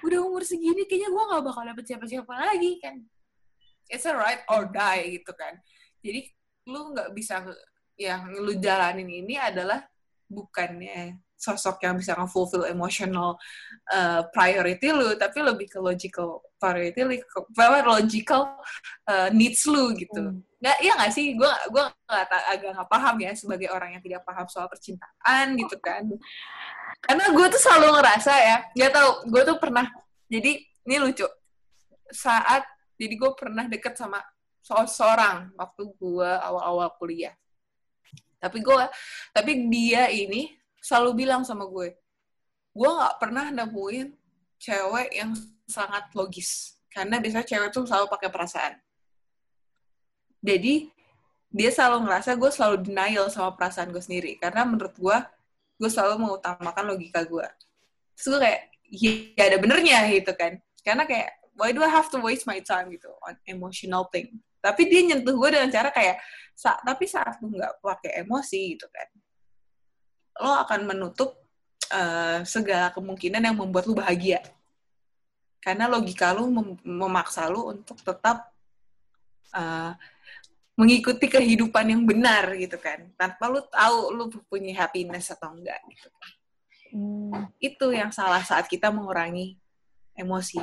Udah umur segini kayaknya gue nggak bakal dapet siapa siapa lagi kan. It's a right or die gitu kan. Jadi lu nggak bisa yang lu jalanin ini adalah bukannya sosok yang bisa nge-fulfill emotional uh, priority lu, tapi lebih ke logical priority, logical uh, needs lu gitu. Hmm. Nggak, iya nggak sih? Gue gua agak nggak paham ya sebagai orang yang tidak paham soal percintaan gitu kan. Karena gue tuh selalu ngerasa ya, nggak tahu, gue tuh pernah, jadi ini lucu, saat, jadi gue pernah deket sama seorang waktu gue awal-awal kuliah. Tapi gue, tapi dia ini selalu bilang sama gue, gue nggak pernah nemuin cewek yang sangat logis. Karena biasanya cewek tuh selalu pakai perasaan. Jadi, dia selalu ngerasa gue selalu denial sama perasaan gue sendiri. Karena menurut gue, gue selalu mengutamakan logika gue. Terus gue kayak, ya ada benernya gitu kan. Karena kayak, why do I have to waste my time gitu on emotional thing? Tapi dia nyentuh gue dengan cara kayak, sa tapi saat lu nggak pakai emosi gitu kan, lo akan menutup uh, segala kemungkinan yang membuat lu bahagia. Karena logika lu mem memaksa lu untuk tetap uh, mengikuti kehidupan yang benar gitu kan. Tanpa lu tahu lu punya happiness atau enggak gitu. Hmm. Itu yang salah saat kita mengurangi emosi.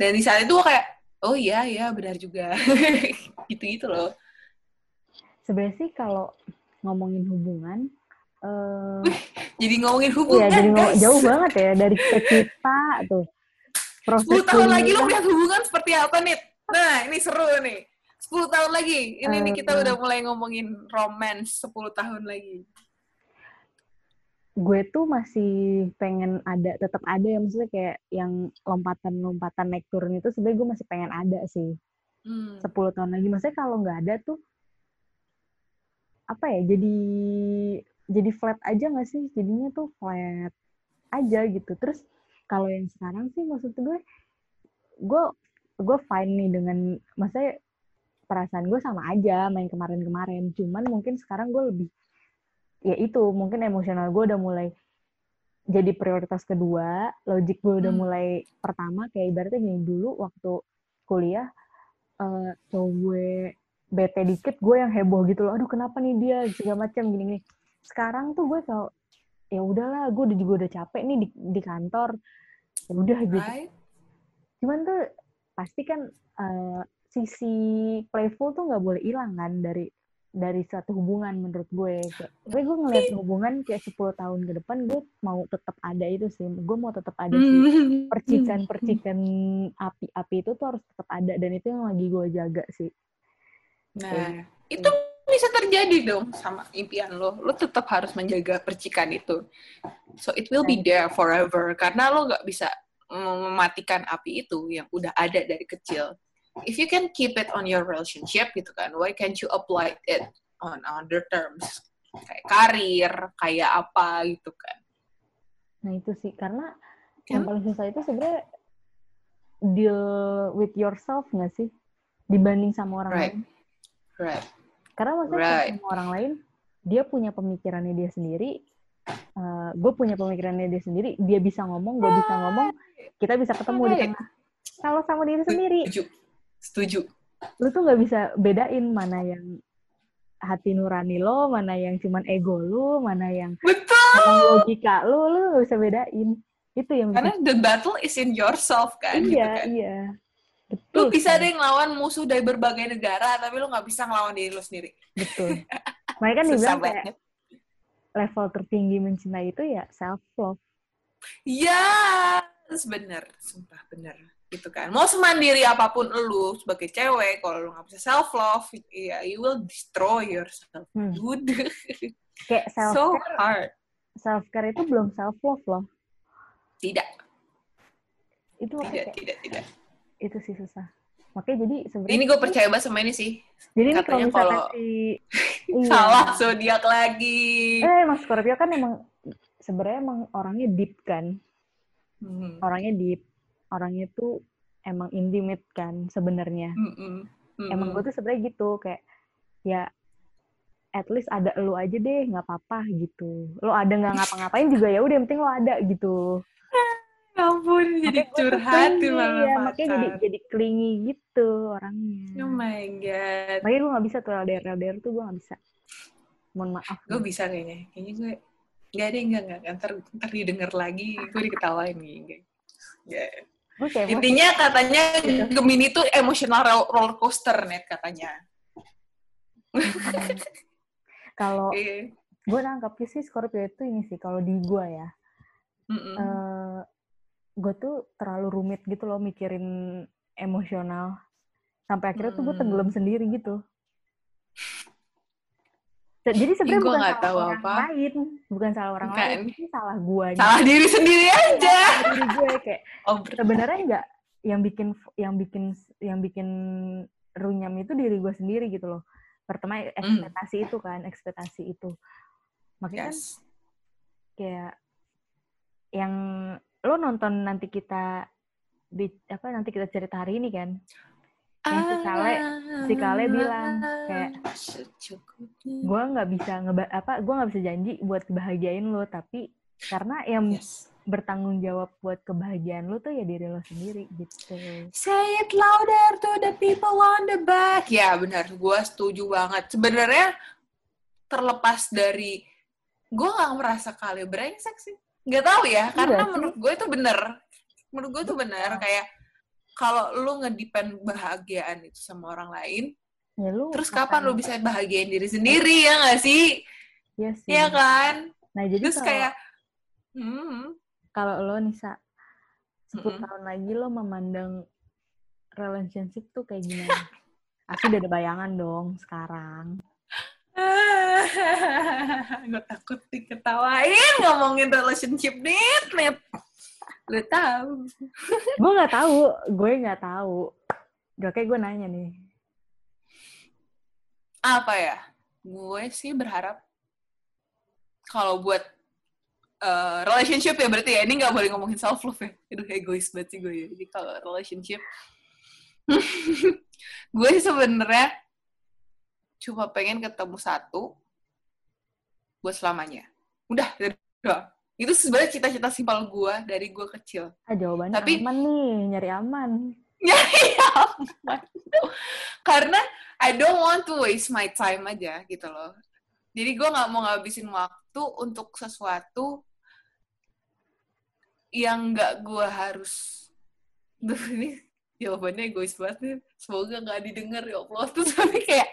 Dan di saat itu gue kayak, oh iya, iya benar juga. Gitu-gitu loh. Sebenarnya sih kalau ngomongin hubungan, uh, jadi ngomongin hubungan, iya, jadi guys. jauh banget ya dari kita tuh. Proses 10 tahun lagi lo punya hubungan seperti apa nih? Nah, ini seru nih. 10 tahun lagi. Ini uh, nih kita udah mulai ngomongin romance 10 tahun lagi. Gue tuh masih pengen ada, tetap ada ya. Maksudnya kayak yang lompatan-lompatan naik turun itu sebenarnya gue masih pengen ada sih. Hmm. 10 tahun lagi. Maksudnya kalau nggak ada tuh, apa ya, jadi jadi flat aja nggak sih? Jadinya tuh flat aja gitu. Terus kalau yang sekarang sih maksud gue, gue gue fine nih dengan, maksudnya perasaan gue sama aja main kemarin-kemarin. Cuman mungkin sekarang gue lebih, ya itu mungkin emosional gue udah mulai jadi prioritas kedua, logik gue udah Hmm. mulai pertama kayak ibaratnya gini dulu waktu kuliah, uh, cowok gue bete dikit, gue yang heboh gitu loh. Aduh kenapa nih dia segala macam gini-gini. Sekarang tuh gue kalau ya udahlah, gue udah juga udah capek nih di, di kantor. Ya udah gitu. Right? Cuman tuh pasti kan uh, sisi playful tuh nggak boleh hilang kan dari dari suatu hubungan menurut gue. Tapi gue ngeliat hubungan kayak 10 tahun ke depan gue mau tetap ada itu sih. Gue mau tetap ada sih Hmm. percikan-percikan api-api itu tuh harus tetap ada dan itu yang lagi gue jaga sih. Nah, itu bisa terjadi dong sama impian lo. Lo tetap harus menjaga percikan itu. So it will be there forever. Karena lo nggak bisa mematikan api itu yang udah ada dari kecil. If you can keep it on your relationship gitu kan, why can't you apply it on other terms? Kayak karir, kayak apa gitu kan. Nah itu sih karena Kan? yang paling susah itu sebenarnya deal with yourself nggak sih dibanding sama orang Right. lain. Right. Karena maksudnya Right. sama orang lain dia punya pemikirannya dia sendiri, uh, gue punya pemikirannya dia sendiri dia bisa ngomong gue bisa ngomong kita bisa ketemu di tengah. Kalau sama diri sendiri. Setuju. Setuju lu tuh nggak bisa bedain mana yang hati nurani lo mana yang cuman ego lu mana yang betul. logika lu lu nggak bisa bedain. Itu yang karena the battle is in yourself kan iya gitu kan? iya Betul. Lu bisa deh ngelawan musuh dari berbagai negara, tapi lu nggak bisa ngelawan diri lu sendiri. Betul. Makanya kan dibilang kayak level tertinggi mencintai itu ya self love. Iya, yes, bener, sumpah bener gitu kan. Mau semandiri apa pun lu sebagai cewek, kalau lu nggak bisa self love, ya you will destroy yourself, hmm. dude. Kayak self so hard. Self care itu belum self love loh. Tidak. Itu tidak, kayak, tidak, tidak itu sih susah makanya jadi sebenarnya ini gue percaya banget sama ini sih jadi ini katanya kalau si... iya. salah zodiak lagi eh emang Scorpio kan emang sebenarnya emang orangnya deep kan hmm. orangnya deep orangnya tuh emang intimate kan sebenarnya hmm, hmm. hmm. emang gue tuh sebenarnya gitu kayak ya at least ada lu aja deh nggak apa-apa gitu lo ada nggak ngapa-ngapain juga ya udah yang penting lo ada gitu ampun, jadi curhat di mana ya, makanya jadi jadi klingi gitu orangnya. Oh my god. Makanya gue gak bisa tuh LDR LDR tuh gue gak bisa. Mohon maaf. Gue bisa kayaknya. Kayaknya gue Gak ada, enggak, enggak. Ntar, ntar didengar lagi, gue diketawain nih. Gak. Okay, Intinya katanya Gemini tuh emosional roller coaster net katanya. kalau yeah. gue nangkap sih Scorpio itu ini sih kalau di gue ya. Mm -mm. Uh, gue tuh terlalu rumit gitu loh mikirin emosional sampai akhirnya tuh gue hmm. tenggelam sendiri gitu jadi sebenarnya bukan salah tahu orang apa. lain bukan salah orang bukan. lain ini salah gue salah diri sendiri aja salah diri gue kayak oh, sebenarnya enggak yang bikin yang bikin yang bikin runyam itu diri gue sendiri gitu loh pertama hmm. ekspektasi mm. itu kan ekspektasi itu makanya kan yes. kan kayak yang lo nonton nanti kita di apa nanti kita cerita hari ini kan? Yang si Kale si Kale bilang kayak gue nggak bisa ngeba apa gue nggak bisa janji buat kebahagiain lo tapi karena yang yes. bertanggung jawab buat kebahagiaan lo tuh ya diri lo sendiri gitu. Say it louder to the people on the back. Ya benar. Gue setuju banget. Sebenarnya terlepas dari gue nggak merasa Kale brengsek sih nggak tahu ya karena iya, menurut gue itu bener menurut gue itu bener kayak kalau lu ngedepend bahagiaan itu sama orang lain ya, lu terus kapan lu bisa bahagiain diri sendiri ya nggak sih Iya sih. Iya kan? Nah, jadi terus kalau, kayak hmm. kalau lo Nisa 10 hmm. tahun lagi lo memandang relationship tuh kayak gimana? Aku udah ada bayangan dong sekarang. gue takut diketawain ngomongin relationship net net gue tahu gue nggak tahu gue nggak tahu. Gak kayak gue nanya nih. Apa ya? Gue sih berharap kalau buat uh, relationship ya berarti ya. Ini nggak boleh ngomongin self love ya. Itu egois banget sih gue ya. Jadi kalau relationship gue sebenarnya cuma pengen ketemu satu buat selamanya. Udah, udah. Itu sebenarnya cita-cita simpel gue dari gue kecil. Ah, jawabannya Tapi, aman nih, nyari aman. Nyari aman. Karena I don't want to waste my time aja gitu loh. Jadi gue gak mau ngabisin waktu untuk sesuatu yang gak gue harus... Duh, ini jawabannya egois banget nih. Semoga gak didengar ya Allah. Terus tapi kayak,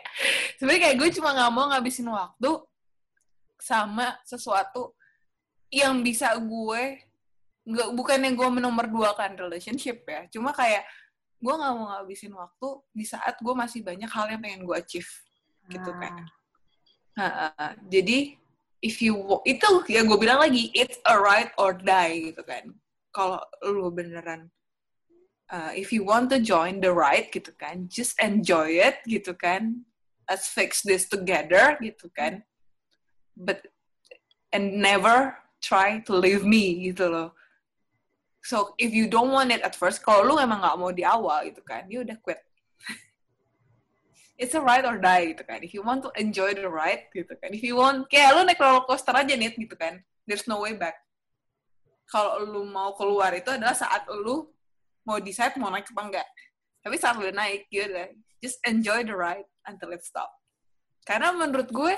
sebenarnya kayak gue cuma gak mau ngabisin waktu sama sesuatu yang bisa gue nggak bukan yang gue menomor dua kan relationship ya. Cuma kayak gue nggak mau ngabisin waktu di saat gue masih banyak hal yang pengen gue achieve gitu kan. Nah, jadi if you itu ya gue bilang lagi it's a right or die gitu kan. Kalau lu beneran uh, if you want to join the right gitu kan just enjoy it gitu kan. Let's fix this together gitu kan. But and never try to leave me gitu loh. So if you don't want it at first kalau lu emang nggak mau di awal gitu kan you udah quit. It's a ride or die gitu kan. If you want to enjoy the ride gitu kan. If you want kayak lu naik roller coaster aja nih gitu kan. There's no way back. Kalau lu mau keluar itu adalah saat lu mau decide mau naik apa enggak. Tapi saat lu naik, you udah just enjoy the ride until it stop. Karena menurut gue,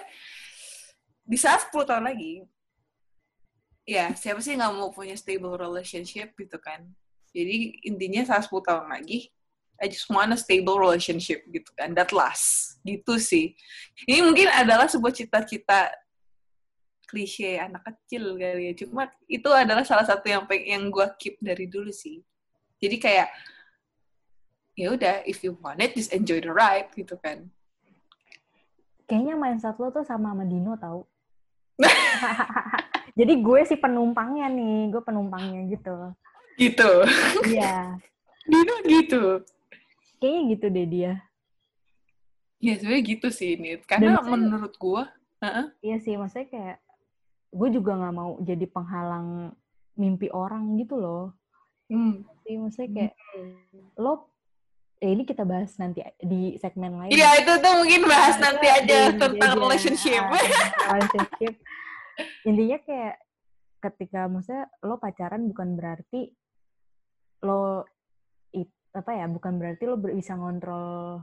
di saat 10 tahun lagi, ya siapa sih nggak mau punya stable relationship gitu kan. Jadi intinya saat 10 tahun lagi, I just want a stable relationship gitu kan, that last. Gitu sih. Ini mungkin adalah sebuah cita-cita klise anak kecil kali ya. Cuma itu adalah salah satu yang yang gue keep dari dulu sih. Jadi kayak ya udah if you want it just enjoy the ride gitu kan. Kayaknya mindset lo tuh sama sama Dino tau. Jadi gue sih penumpangnya nih, gue penumpangnya gitu. Gitu. Iya. Dino gitu. Kayaknya gitu deh dia. Ya sebenarnya gitu sih ini. Karena Dan menurut gue, uh-uh. Iya sih, maksudnya kayak gue juga nggak mau jadi penghalang mimpi orang gitu loh. hmm. Sih, maksudnya kayak lo eh ini kita bahas nanti di segmen lain. Iya itu tuh mungkin bahas nanti Iya, aja di- tentang aja. relationship. Ah, relationship. Intinya kayak ketika maksudnya lo pacaran bukan berarti lo it, apa ya bukan berarti lo ber- bisa ngontrol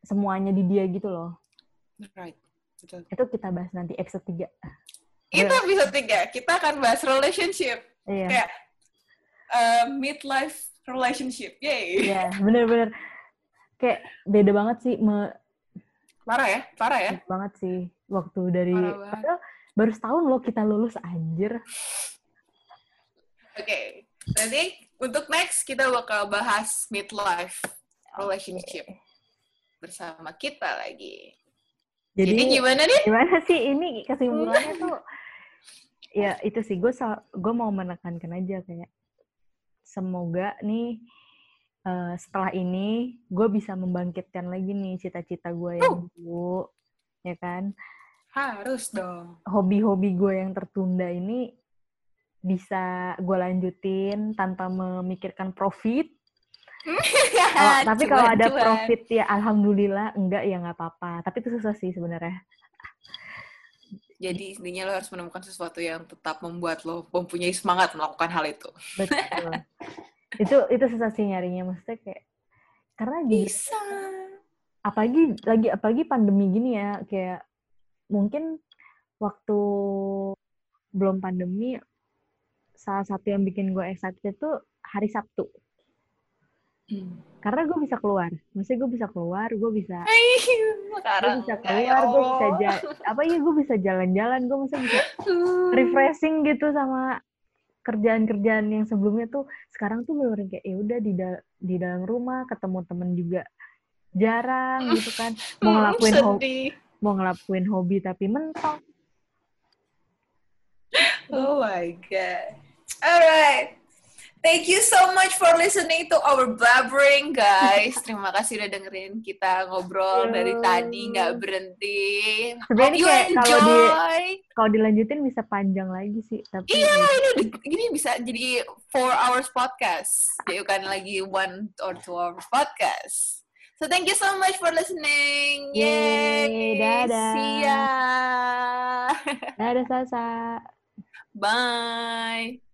semuanya di dia gitu loh. right. Betul. Itu kita bahas nanti episode 3. Itu episode 3. Kita akan bahas relationship. Iya. Kayak uh, midlife relationship. Yay. Iya, bener-bener kayak beda banget sih, me, Parah ya? Parah ya? beda banget sih waktu dari padahal baru setahun loh kita lulus anjir. Oke. Nanti untuk next kita bakal bahas midlife relationship bersama kita lagi. Jadi, Jadi, gimana nih? gimana sih ini kesimpulannya tuh ya itu sih gue gue mau menekankan aja kayak semoga nih eh, setelah ini gue bisa membangkitkan lagi nih cita-cita gue yang dulu ya kan? Harus dong. hobi-hobi gue yang tertunda ini bisa gue lanjutin tanpa memikirkan profit. Oh, tapi kalau ada profit ya alhamdulillah enggak ya nggak apa-apa. Tapi itu susah sih sebenarnya Jadi intinya lo harus menemukan sesuatu yang tetap membuat lo mempunyai semangat melakukan hal itu. betul itu itu susah sih nyarinya maksudnya kayak karena Bisa. apalagi lagi apalagi pandemi gini ya kayak mungkin waktu belum pandemi salah satu yang bikin gue excited itu hari Sabtu Hmm. karena gue bisa keluar maksudnya gue bisa keluar gue bisa gue bisa keluar gue bisa Allah. ja apa ya gue bisa jalan-jalan gue maksudnya bisa refreshing gitu sama kerjaan-kerjaan yang sebelumnya tuh sekarang tuh bener kayak ya udah di da- di dalam rumah ketemu temen juga jarang gitu kan mau Hmm, ngelakuin hobi mau ngelakuin hobi tapi mentok Oh my god. Alright. Thank you so much for listening to our blabbering, guys. Terima kasih udah dengerin kita ngobrol Yo. dari tadi nggak berhenti. Sebenarnya Hope ini you kayak kalau di- kalau dilanjutin bisa panjang lagi sih tapi Iya, ini ini bisa jadi four hours podcast. Jadi kan lagi one or two hours podcast. So thank you so much for listening. Yeay, dadah. See ya. dadah Sasa Bye.